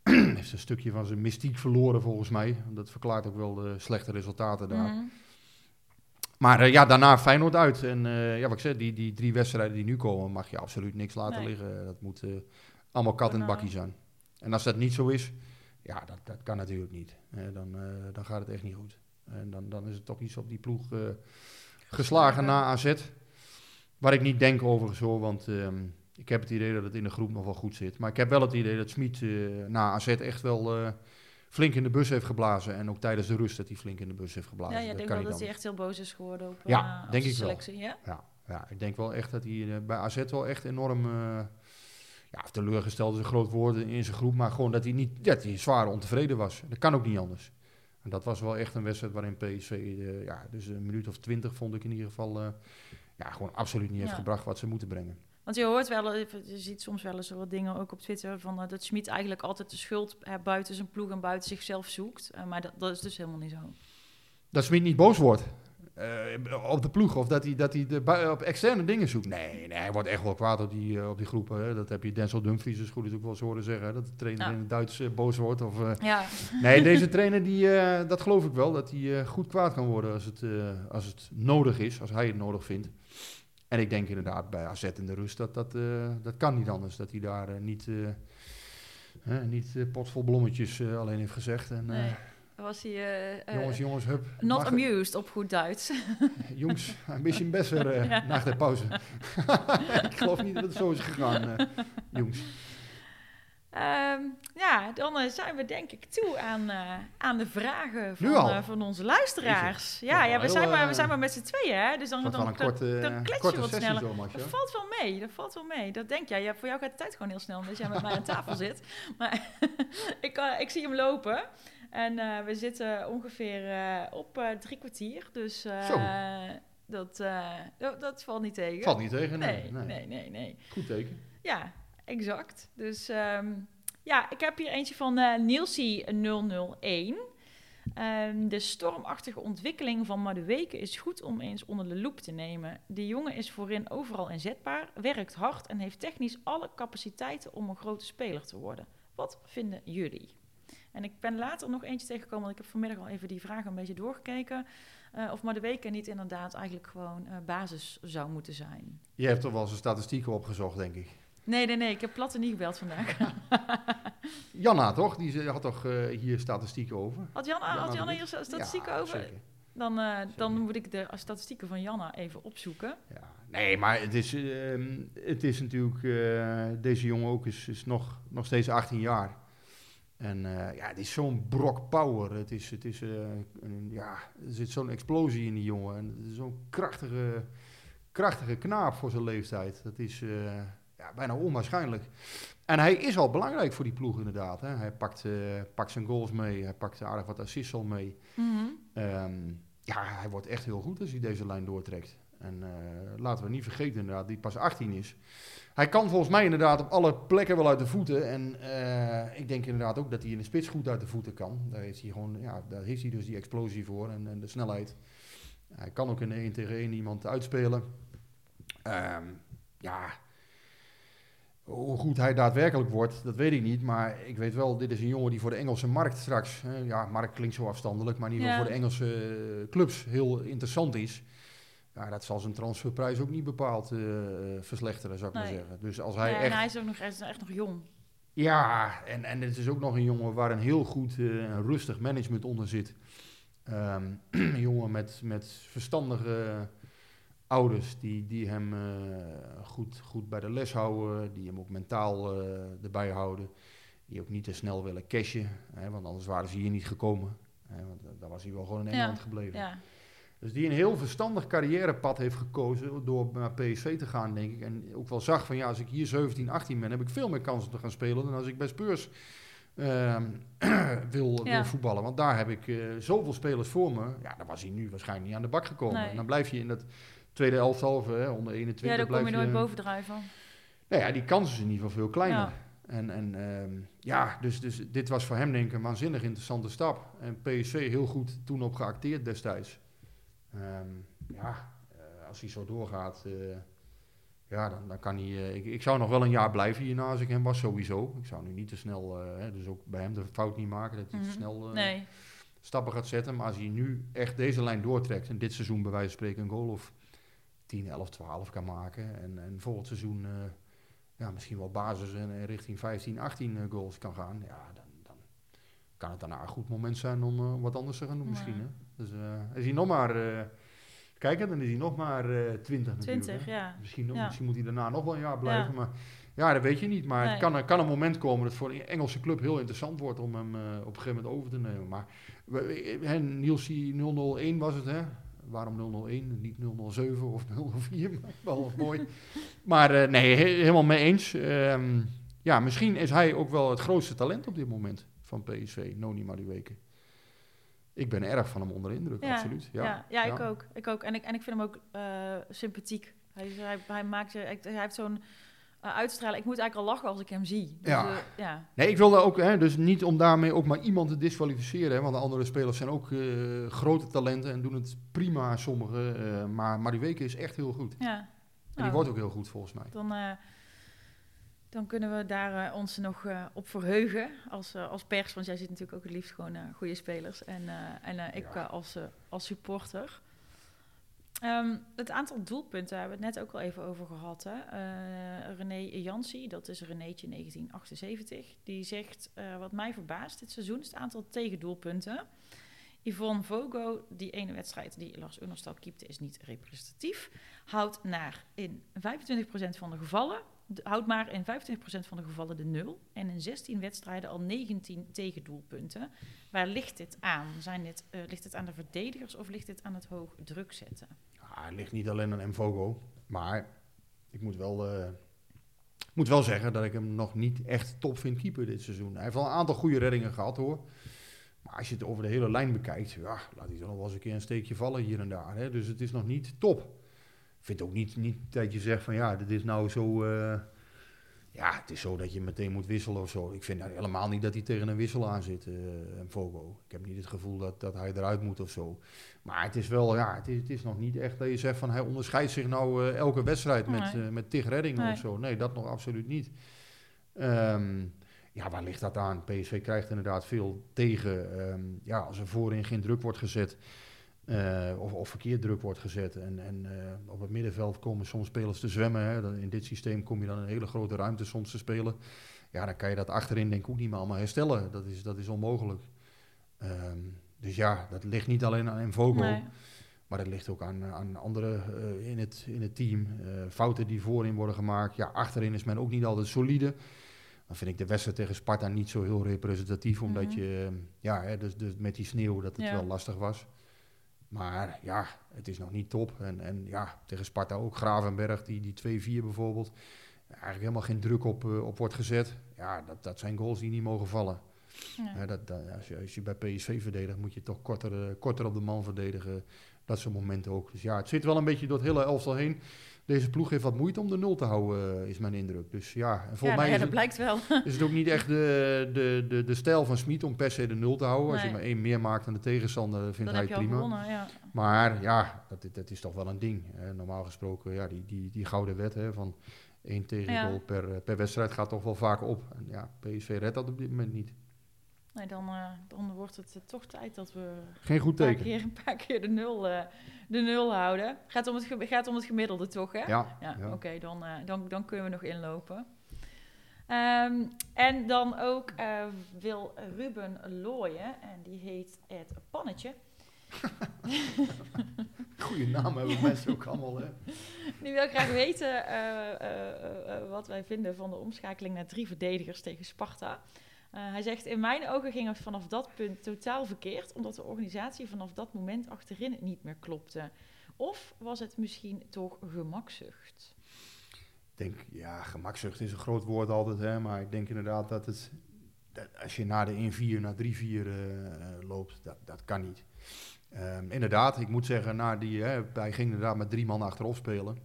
[clears throat] Heeft een stukje van zijn mystiek verloren volgens mij. Dat verklaart ook wel de slechte resultaten daar. Mhm. Maar eh, ja, daarna Feyenoord uit. En eh, ja, wat ik zeg, die, die drie wedstrijden die nu komen, mag je absoluut niks laten Nee. liggen. Dat moet eh, allemaal kat in het Nou. bakkie zijn. En als dat niet zo is, ja, dat, dat kan natuurlijk niet. Dan, dan gaat het echt niet goed. En dan, dan is het toch iets op die ploeg geslagen na AZ. Waar ik niet denk overigens hoor, want ehm, ik heb het idee dat het in de groep nog wel goed zit. Maar ik heb wel het idee dat Smit na AZ echt wel flink in de bus heeft geblazen. En ook tijdens de rust dat hij flink in de bus heeft geblazen. Ja, dat denkt kan wel dat hij echt heel boos is geworden op Ja, eh, denk ik wel. selectie. Ja? Ja, ja, ik denk wel echt dat hij eh, bij AZ wel echt enorm... eh, ja, teleurgesteld is een groot woord in zijn groep, maar gewoon dat hij niet, dat hij zwaar ontevreden was. Dat kan ook niet anders. En dat was wel echt een wedstrijd waarin PSV, ja, dus een minuut of twintig vond ik in ieder geval, ja, gewoon absoluut niet heeft Ja. gebracht wat ze moeten brengen. Want je hoort wel, eh, je ziet soms wel eens wat dingen ook op Twitter van eh, dat Schmid eigenlijk altijd de schuld eh, buiten zijn ploeg en buiten zichzelf zoekt. Maar dat, dat is dus helemaal niet zo. Dat Smit niet boos wordt op de ploeg of dat hij, dat hij de, op externe dingen zoekt. Nee, nee, hij wordt echt wel kwaad op die, op die groepen. Hè. Dat heb je Denzel Dumfries dus goed ook wel eens horen zeggen, hè, dat de trainer Ja. in het Duits boos wordt. Of, Ja, Nee, [laughs] deze trainer, die, dat geloof ik wel, dat hij goed kwaad kan worden als het, als het nodig is, als hij het nodig vindt. En ik denk inderdaad bij AZ in de rust, dat dat, eh, dat kan niet anders. Dat hij daar eh, niet, hè, niet eh, pot vol blommetjes alleen heeft gezegd. En, Nee. Was hij jongens, jongens, hup. not Mag- amused op goed Duits? [laughs] Jongens, een beetje [laughs] Ja. na de pauze. [laughs] ik geloof niet dat het zo is gegaan, jongens. Ehm, ja, dan eh, zijn we denk ik toe aan, eh, aan de vragen van, eh, van onze luisteraars. Ja, Ja, ja, we, zijn maar, we zijn maar met z'n tweeën, hè? Dus dan, dan, dan, korte, dan klets je wat sneller. zo. Dat valt wel mee, dat valt wel mee. Dat denk jij. Ja, voor jou gaat de tijd gewoon heel snel, omdat jij met mij aan tafel zit. [laughs] Maar [laughs] ik, ik zie hem lopen. En we zitten ongeveer op drie kwartier. Dus dat, dat, dat valt niet tegen. Valt niet tegen, nee, nee. nee, nee, nee. Goed teken. Ja, exact. Dus ehm, ja, ik heb hier eentje van eh Nielsie 001. Ehm, de stormachtige ontwikkeling van Madueke is goed om eens onder de loep te nemen. De jongen is voorin overal inzetbaar, werkt hard en heeft technisch alle capaciteiten om een grote speler te worden. Wat vinden jullie? En ik ben later nog eentje tegengekomen, want ik heb vanmiddag al even die vraag een beetje doorgekeken. eh, of Madueke niet inderdaad eigenlijk gewoon eh, basis zou moeten zijn. Je hebt toch wel zijn statistieken opgezocht, denk ik. Nee, nee, nee, ik heb Platte niet gebeld vandaag. [laughs] Janna, toch? Die had toch eh, hier statistieken over? Had Janna, Janna had Janna hier statistieken Ja, over? zeker. Dan, eh, dan moet ik de statistieken van Janna even opzoeken. Ja. Nee, maar het is, ehm, het is natuurlijk... eh, deze jongen ook is, is nog, nog steeds 18 jaar. En ja, het is zo'n brok power. Het is, het is, een, ja, er zit zo'n explosie in die jongen. En zo'n krachtige, krachtige knaap voor zijn leeftijd. Dat is ja, bijna onwaarschijnlijk. En hij is al belangrijk voor die ploeg inderdaad. Hè. Hij pakt, eh, pakt zijn goals mee. Hij pakt aardig wat assists al mee. Ehm, ja, hij wordt echt heel goed als hij deze lijn doortrekt. En eh, laten we niet vergeten inderdaad, die pas 18 is. Hij kan volgens mij inderdaad op alle plekken wel uit de voeten. En eh, ik denk inderdaad ook dat hij in de spits goed uit de voeten kan. Daar heeft hij, gewoon, ja, daar heeft hij dus die explosie voor en, en de snelheid. Hij kan ook in de 1 tegen 1 iemand uitspelen. Ehm, ja, hoe goed hij daadwerkelijk wordt, dat weet ik niet. Maar ik weet wel, dit is een jongen die voor de Engelse markt straks... hè, ja, markt klinkt zo afstandelijk, maar in ieder geval Ja. voor de Engelse eh, clubs heel interessant is. Ja, dat zal zijn transferprijs ook niet bepaald eh, verslechteren, zou ik maar zeggen. Dus als hij Ja, echt... En hij is ook nog, hij is echt nog jong. Ja, en, en het is ook nog een jongen waar een heel goed eh, en rustig management onder zit. Ehm, [clears throat] een jongen met, met verstandige ouders die, die hem eh, goed, goed bij de les houden, die hem ook mentaal eh, erbij houden. Die ook niet te snel willen cashen, hè, want anders waren ze hier niet gekomen. Hè, want daar was hij wel gewoon in Ja, Engeland gebleven. Ja. Dus die een heel verstandig carrièrepad heeft gekozen door naar PSV te gaan, denk ik. En ook wel zag van ja, als ik hier 17, 18 ben, heb ik veel meer kans om te gaan spelen dan als ik bij Spurs ehm, [clears throat] wil, Ja. wil voetballen. Want daar heb ik eh, zoveel spelers voor me. Ja, dan was hij nu waarschijnlijk niet aan de bak gekomen. Nee. En dan blijf je in dat tweede elftal, of, hè, onder 21. ja, daar kom je nooit bovendrijven. nou ja, die kans is in ieder geval veel kleiner. Ja. En, en ehm, ja, dus, dus dit was voor hem denk ik een waanzinnig interessante stap. En PSV heel goed toen op geacteerd destijds. Ehm, ja, eh, als hij zo doorgaat, eh, ja, dan, dan kan hij... eh, ik, ik zou nog wel een jaar blijven hierna als ik hem was, sowieso. Ik zou nu niet te snel, hè, dus ook bij hem de fout niet maken dat hij te Mhm. snel Nee. stappen gaat zetten. Maar als hij nu echt deze lijn doortrekt en dit seizoen bij wijze van spreken een goal of 10, 11, 12 kan maken. En, en volgend seizoen eh, ja, misschien wel basis en, en richting 15, 18 eh, goals kan gaan. Ja, dan, dan kan het daarna een goed moment zijn om eh, wat anders te gaan doen Ja. misschien. Hè? Dus eh, is hij nog maar... eh kijk, hè, dan is hij nog maar eh 20 natuurlijk. 20, hè. ja. Misschien, nog- Ja. misschien moet hij daarna nog wel een jaar blijven. Ja. Maar ja, dat weet je niet. Maar Nee. het kan, kan een moment komen dat voor een Engelse club heel interessant wordt om hem eh, op een gegeven moment over te nemen. Maar we- we- hè, Niels, die 001 was het, hè? Waarom 001, niet 007 of 004? [laughs] Maar wel mooi. Maar eh, nee, he- helemaal mee eens. Ehm, ja, misschien is hij ook wel het grootste talent op dit moment van PSV, Noni Madueke. Ik ben erg van hem onder de indruk, Ja, absoluut. Ja, Ja, ja, ik ook. Ik ook. En ik, en ik vind hem ook eh, sympathiek. Hij, hij, hij, maakt hij heeft zo'n eh, uitstraling. Ik moet eigenlijk al lachen als ik hem zie. Dus, Ja. eh, ja. Nee, ik wilde ook, hè, dus niet om daarmee ook maar iemand te disqualificeren. Hè, want de andere spelers zijn ook eh, grote talenten en doen het prima, sommigen. eh, maar Madueke is echt heel goed. ja. En Nou, die wordt ook heel goed volgens mij. dan, eh, dan kunnen we daar eh, ons nog eh, op verheugen als, als pers. Want jij ziet natuurlijk ook het liefst gewoon eh, goede spelers. En, eh, en eh, ik Ja. als, eh, als supporter. Ehm, het aantal doelpunten hebben we het net ook al even over gehad. Eh, René Jansi, dat is Renéetje 1978, die zegt: eh, Wat mij verbaast dit seizoen is het aantal tegendoelpunten. Yvonne Vogo, die ene wedstrijd die Lars Unerstal keepte, is niet representatief. Houdt naar in 25% van de gevallen, houdt maar in 25% van de gevallen de nul. En in 16 wedstrijden al 19 tegendoelpunten. Waar ligt dit aan? Zijn dit, eh, ligt het aan de verdedigers of ligt dit aan het hoog druk zetten? Ja, het ligt niet alleen aan Mvogo, maar ik moet wel, eh, moet wel zeggen dat ik hem nog niet echt top vind keeper dit seizoen. Hij heeft wel een aantal goede reddingen gehad hoor. Maar als je het over de hele lijn bekijkt, ja, laat hij dan nog wel eens een keer een steekje vallen hier en daar. Hè. Dus het is nog niet top. Ik vind ook niet, niet dat je zegt van ja, dit is nou zo... eh, ja, het is zo dat je meteen moet wisselen of zo. Ik vind nou helemaal niet dat hij tegen een wissel aan zit, eh Mvogo. Ik heb niet het gevoel dat, dat hij eruit moet of zo. Maar het is wel, ja, het is, het is nog niet echt dat je zegt van hij onderscheidt zich nou eh, elke wedstrijd met, eh, met tig reddingen Nee. of zo. Nee, dat nog absoluut niet. Ehm, ja, waar ligt dat aan? PSV krijgt inderdaad veel tegen. Ehm, ja, als er voorin geen druk wordt gezet. Eh, of, of verkeerd druk wordt gezet. En, en eh, op het middenveld komen soms spelers te zwemmen. Hè. In dit systeem kom je dan een hele grote ruimte soms te spelen. Ja, dan kan je dat achterin denk ik ook niet meer allemaal herstellen. Dat is, dat is onmogelijk. Ehm, dus ja, dat ligt niet alleen aan Vogel. Nee. Maar dat ligt ook aan, aan anderen eh, in, het, in het team. Fouten die voorin worden gemaakt. Ja, achterin is men ook niet altijd solide. Dan vind ik de wedstrijd tegen Sparta niet zo heel representatief. Omdat Mhm. je, ja, hè, dus, dus met die sneeuw dat het Ja. wel lastig was. Maar ja, het is nog niet top. En, en ja, tegen Sparta ook Gravenberg, die, die 2-4 bijvoorbeeld. Eigenlijk helemaal geen druk op, eh, op wordt gezet. Ja, dat, dat zijn goals die niet mogen vallen. Dat, dat, als, je, als je bij PSV verdedigt, moet je toch korter, eh, korter op de man verdedigen. Dat soort momenten ook. Dus ja, het zit wel een beetje door het hele elftal heen. Deze ploeg heeft wat moeite om de nul te houden, eh, is mijn indruk. Dus ja, en volgens ja, nou mij ja, is, dat het, blijkt wel. [laughs] is het ook niet echt de, de, de, de stijl van Smit om per se de nul te houden. Als je maar één meer maakt dan de tegenstander, vindt Dan hij het prima. gewonnen, ja. Maar ja, dat, dat is toch wel een ding. hè. normaal gesproken, ja, die, die, die gouden wet hè, van één tegengoal Ja. per, eh, per wedstrijd gaat toch wel vaak op. En ja, PSV redt dat op dit moment niet. Nee, dan, eh, dan wordt het eh, toch tijd dat we Geen goed een paar teken. keer, een paar keer de, nul, eh, de nul houden. Gaat om het, gaat om het gemiddelde toch, hè? Ja, Ja, ja. oké, dan, dan, dan kunnen we nog inlopen. Ehm, en dan ook wil Ruben Looyen, en die heet het Pannetje. [laughs] Goede naam hebben mensen ook allemaal. Hè? [laughs] Die wil graag weten wat wij vinden van de omschakeling naar drie verdedigers tegen Sparta. Eh, hij zegt, in mijn ogen ging het vanaf dat punt totaal verkeerd, omdat de organisatie vanaf dat moment achterin niet meer klopte. Of was het misschien toch gemakzucht? Ik denk, ja, gemakzucht is een groot woord altijd, hè, maar ik denk inderdaad dat het, dat als je naar de 1-4, naar 3-4 eh, eh, loopt, dat, dat kan niet. Ehm, inderdaad, ik moet zeggen, na die, hè, hij ging inderdaad met drie man achterop spelen.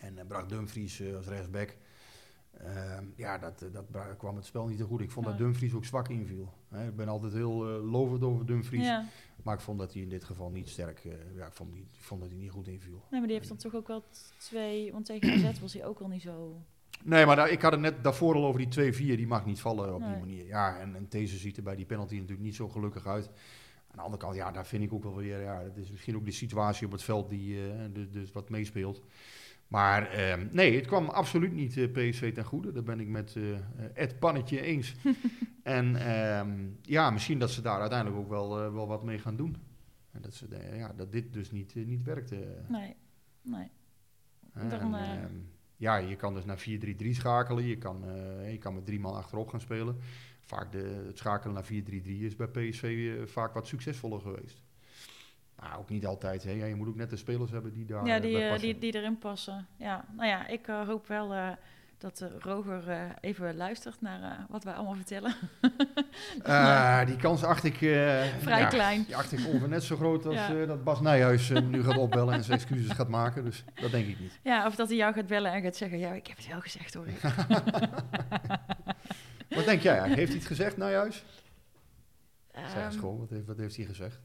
En bracht Dumfries als rechtsback. Ehm, ja, dat, eh, dat kwam het spel niet te goed. Ik vond dat. Dumfries ook zwak inviel. Hè, ik ben altijd heel eh, lovend over Dumfries. Ja, Maar ik vond dat hij in dit geval niet sterk, eh, ja, ik vond, niet, ik vond dat hij niet goed inviel. nee, maar die heeft dan toch ook wel twee, want tegen AZ was hij ook al niet zo... Nee, maar daar, ik had het net daarvoor al over die 2-4. Die mag niet vallen op die manier. Ja, en, en deze ziet er bij die penalty natuurlijk niet zo gelukkig uit. Aan de andere kant, ja, daar vind ik ook wel weer... Ja, het is misschien ook de situatie op het veld die dus wat meespeelt. Maar ehm, nee, het kwam absoluut niet eh, PSV ten goede. Daar ben ik met eh, eh, Ed Pannetje eens. [laughs] en ehm, ja, misschien dat ze daar uiteindelijk ook wel, eh, wel wat mee gaan doen. En dat, ze, eh, ja, dat dit dus niet, eh, niet werkte. Nee, nee. Dan, en, eh, ehm, ja, je kan dus naar 4-3-3 schakelen. Je kan, eh, je kan met drie man achterop gaan spelen. Vaak de, het schakelen naar 4-3-3 is bij PSV eh, vaak wat succesvoller geweest. Maar ook niet altijd. Hè. Ja, je moet ook net de spelers hebben die daar ja, eh, die, eh, die, die erin passen. Ja, nou ja, ik eh, hoop wel eh, dat Roger eh, even luistert naar wat wij allemaal vertellen. [laughs] Die kans acht ik... Vrij ja, klein. Die acht ik ongeveer net zo groot als Ja. dat Bas Nijhuis nu gaat opbellen en zijn excuses gaat maken. Dus dat denk ik niet. Ja, of dat hij jou gaat bellen en gaat zeggen, ja, ik heb het wel gezegd hoor. [laughs] Wat denk jij? eigenlijk? Heeft hij het gezegd, Nijhuis? Eens Ehm, gewoon, wat heeft, wat heeft hij gezegd?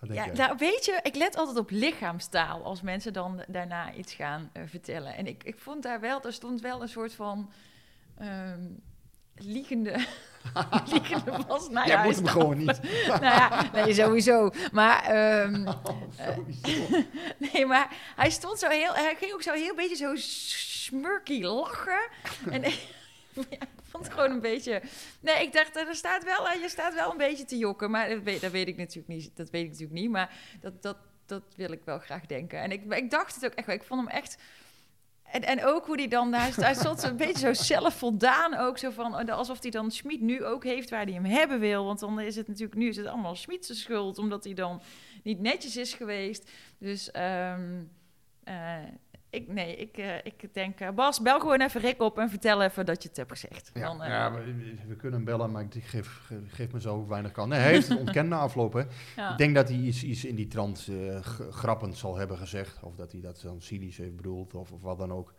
Ja, nou, weet je, ik let altijd op lichaamstaal als mensen dan daarna iets gaan eh, vertellen. En ik, ik vond daar wel, er stond wel een soort van, ehm, liegende, [laughs] liegende was. Nou Jij ja, moet hem gewoon niet. [laughs] nou ja, nee, sowieso. Maar, ehm, [laughs] Sowieso. nee, maar hij stond zo heel, hij ging ook zo heel beetje zo smurky lachen. En [laughs] ik vond het gewoon een beetje. Nee, ik dacht, er staat wel, je staat wel een beetje te jokken, maar dat weet, dat weet ik natuurlijk niet. Dat weet ik natuurlijk niet, maar dat, dat, dat wil ik wel graag denken. En ik, ik dacht het ook echt wel. Ik vond hem echt. En, en ook hoe hij dan, hij stond een beetje zo zelfvoldaan ook, zo van, alsof hij dan Schmid nu ook heeft waar hij hem hebben wil. Want dan is het natuurlijk, nu is het allemaal Schmid's schuld, omdat hij dan niet netjes is geweest. Dus ehm, eh, ik, nee, ik, eh, ik denk, eh, Bas, bel gewoon even Rick op en vertel even dat je het hebt gezegd. Ja, Dan, eh, ja we, we kunnen hem bellen, maar ik geef, geef, geef me zo weinig kan. Nee, hij heeft het ontkend na afloop. Hè. ja. Ik denk dat hij iets, iets in die trant eh, grappend zal hebben gezegd. Of dat hij dat dan cynisch heeft bedoeld, of, of wat dan ook.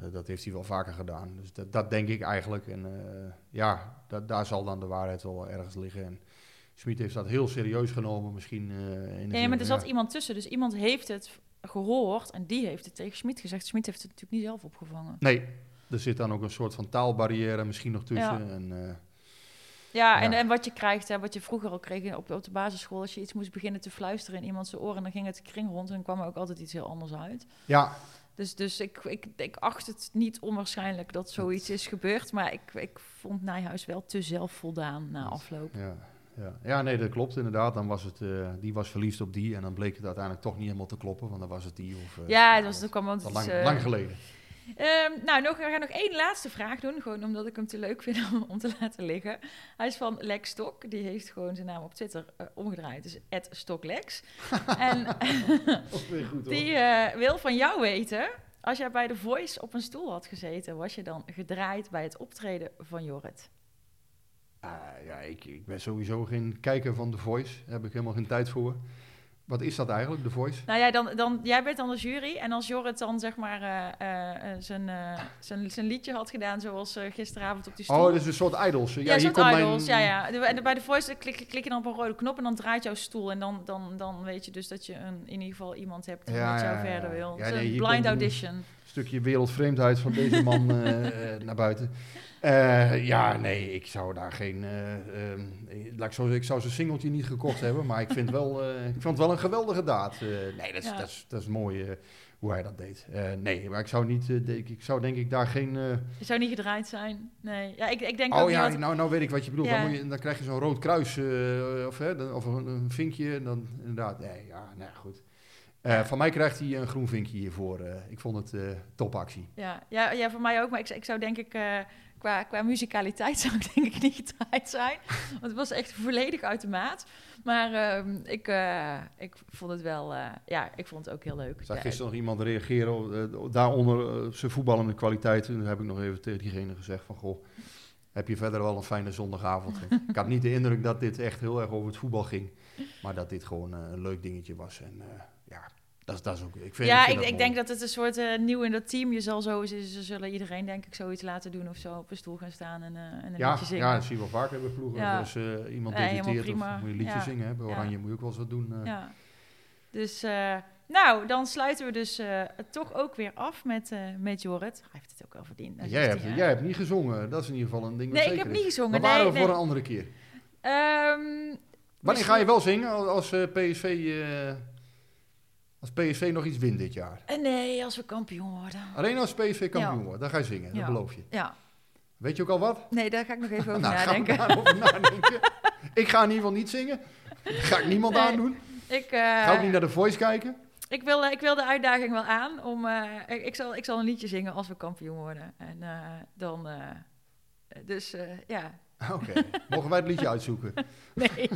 Eh, dat heeft hij wel vaker gedaan. Dus dat, dat denk ik eigenlijk. En eh, ja, dat, daar zal dan de waarheid wel ergens liggen. En Smit heeft dat heel serieus genomen, misschien. eh, in de Ja, maar er zat ja, iemand tussen, dus iemand heeft het gehoord en die heeft het tegen Schmid gezegd. Schmid heeft het natuurlijk niet zelf opgevangen. Nee, er zit dan ook een soort van taalbarrière misschien nog tussen. Ja. En, eh, Ja, en, Ja. en wat je krijgt, hè, wat je vroeger al kreeg op, op de basisschool, als je iets moest beginnen te fluisteren in iemand zijn oren, dan ging het kring rond en kwam er ook altijd iets heel anders uit. ja, Dus, dus ik, ik, ik acht het niet onwaarschijnlijk dat zoiets is gebeurd, maar ik, ik vond Nijhuis wel te zelfvoldaan na afloop. Ja, ja. ja, nee, dat klopt inderdaad. Dan was het, eh, die was verliefd op die en dan bleek het uiteindelijk toch niet helemaal te kloppen, want dan was het die. Of, eh, Ja, dat was ook allemaal... al het lang, eh, lang geleden. Ehm, nou, nog, we gaan nog één laatste vraag doen. Gewoon omdat ik hem te leuk vind [laughs] om, om te laten liggen. Hij is van Lex Stok. Die heeft gewoon zijn naam op Twitter omgedraaid. Dus @stoklex. [laughs] en goed die wil van jou weten... Als jij bij The Voice op een stoel had gezeten... was je dan gedraaid bij het optreden van Jorrit? Ah, ja, ik, ik ben sowieso geen kijker van The Voice. Daar heb ik helemaal geen tijd voor. Wat is dat eigenlijk, The Voice? Nou ja, dan, dan, jij bent dan de jury. En als Jorrit dan zeg maar eh, eh, eh, zijn, zijn, zijn liedje had gedaan... zoals gisteravond op die stoel... Oh, is een soort idols. Ja, Ja, hier soort komt idols, mijn... ja, ja. En bij de voice klik, klik je dan op een rode knop en dan draait jouw stoel. En dan, dan, dan weet je dus dat je een, in ieder geval iemand hebt die Ja, met jou ja, verder wil. Ja, nee, een blind komt een- audition. stukje wereldvreemdheid van deze man [laughs] naar buiten. Eh, ja, nee, ik zou daar geen... eh, ehm, laat ik, zo ik zou zijn singeltje niet gekocht hebben, maar ik vind, wel, eh, ik vond het wel een geweldige daad. Nee, dat is, Ja. dat is, dat is mooi hoe hij dat deed. Nee, maar ik zou niet... denk, ik zou denk ik daar geen... Je zou niet gedraaid zijn. Nee. Ja, ik, ik denk oh ja, nou, nou weet ik wat je bedoelt. Ja. Dan, moet je, dan krijg je zo'n rood kruis of, of een, een vinkje. En dan inderdaad, nee, ja, nou goed. Van mij krijgt hij een groen vinkje hiervoor. ik vond het eh topactie. Ja, ja, ja, voor mij ook. Maar ik, ik zou denk ik, qua, qua muzikaliteit [laughs] zou ik denk ik niet gedraaid zijn. Want het was echt volledig uit de maat. Maar ehm, ik, eh, ik vond het wel, eh, ja, ik vond het ook heel leuk. Ik zag Ja, gisteren nog iemand reageren, eh, daaronder zijn voetballende kwaliteiten. Toen heb ik nog even tegen diegene gezegd van, goh, heb je verder wel een fijne zondagavond. [laughs] Ik had niet de indruk dat dit echt heel erg over het voetbal ging. Maar dat dit gewoon een leuk dingetje was. En ja, dat, dat is ook... Ik vind, ja, vind ik, ik denk dat het een soort eh, nieuw in dat team. Je zal zo, ze, ze zullen iedereen denk ik zoiets laten doen of zo op een stoel gaan staan en, eh, en een Ja, liedje zingen. ja, dat zie je wel vaker bij ploegen. Ja. Als eh, iemand debuteert of moet je een liedje Ja. zingen. Hè? Bij. Oranje moet je ook wel eens wat doen. Ja. Dus, nou, dan sluiten we dus toch ook weer af met, met Jorrit. Hij heeft het ook wel verdiend. Jij, hebt, jij hebt niet gezongen. Dat is in ieder geval een ding Nee, ik heb niet gezongen. Maar Nee, waren we nee. voor een andere keer. Ehm, Wanneer ga je wel zingen als, PSV... eh, als PSV nog iets wint dit jaar? eh, nee, als we kampioen worden. Alleen als PSV kampioen Ja. wordt, dan ga je zingen, Ja. dat beloof je. Ja, Weet je ook al wat? nee, daar ga ik nog even over [laughs] nou, nadenken. daarover nadenken. ik ga in ieder geval niet zingen. Ga ik niemand Nee. aandoen. Ik, eh, Ga ook niet naar de Voice kijken. ik, wil, eh, ik wil de uitdaging wel aan. Om, eh, ik, ik zal, ik zal een liedje zingen als we kampioen worden. En eh, dan... eh, dus eh, ja, [laughs] Oké, mogen wij het liedje uitzoeken? [laughs] nee. [laughs]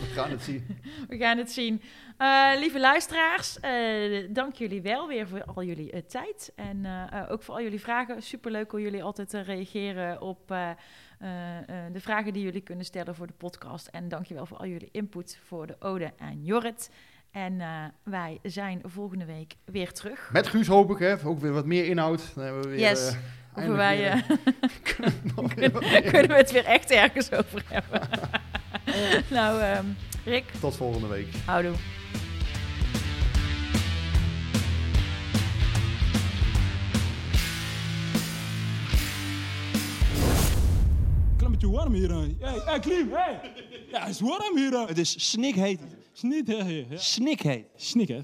We gaan het zien. We gaan het zien. Eh, lieve luisteraars, eh, dank jullie wel weer voor al jullie eh, tijd. En ook voor al jullie vragen. Superleuk hoe jullie altijd eh, reageren op de vragen die jullie kunnen stellen voor de podcast. En dankjewel voor al jullie input voor de Ode aan Jorrit. En eh, wij zijn volgende week weer terug. Met Guus hoop ik, hè. Ook weer wat meer inhoud. Dan hebben we weer, Yes. eh, Hoeven wij, weer, eh, [laughs] kunnen we [laughs] kunnen het weer echt ergens over hebben. [laughs] nou, ehm, Rick, Tot volgende week. houdoe. warm hier. hè. Hey, hey Klim, hey. Ja, het is warm hier. Het is snikheet. Snik, hè, ja. Snikheet. Snik, hè.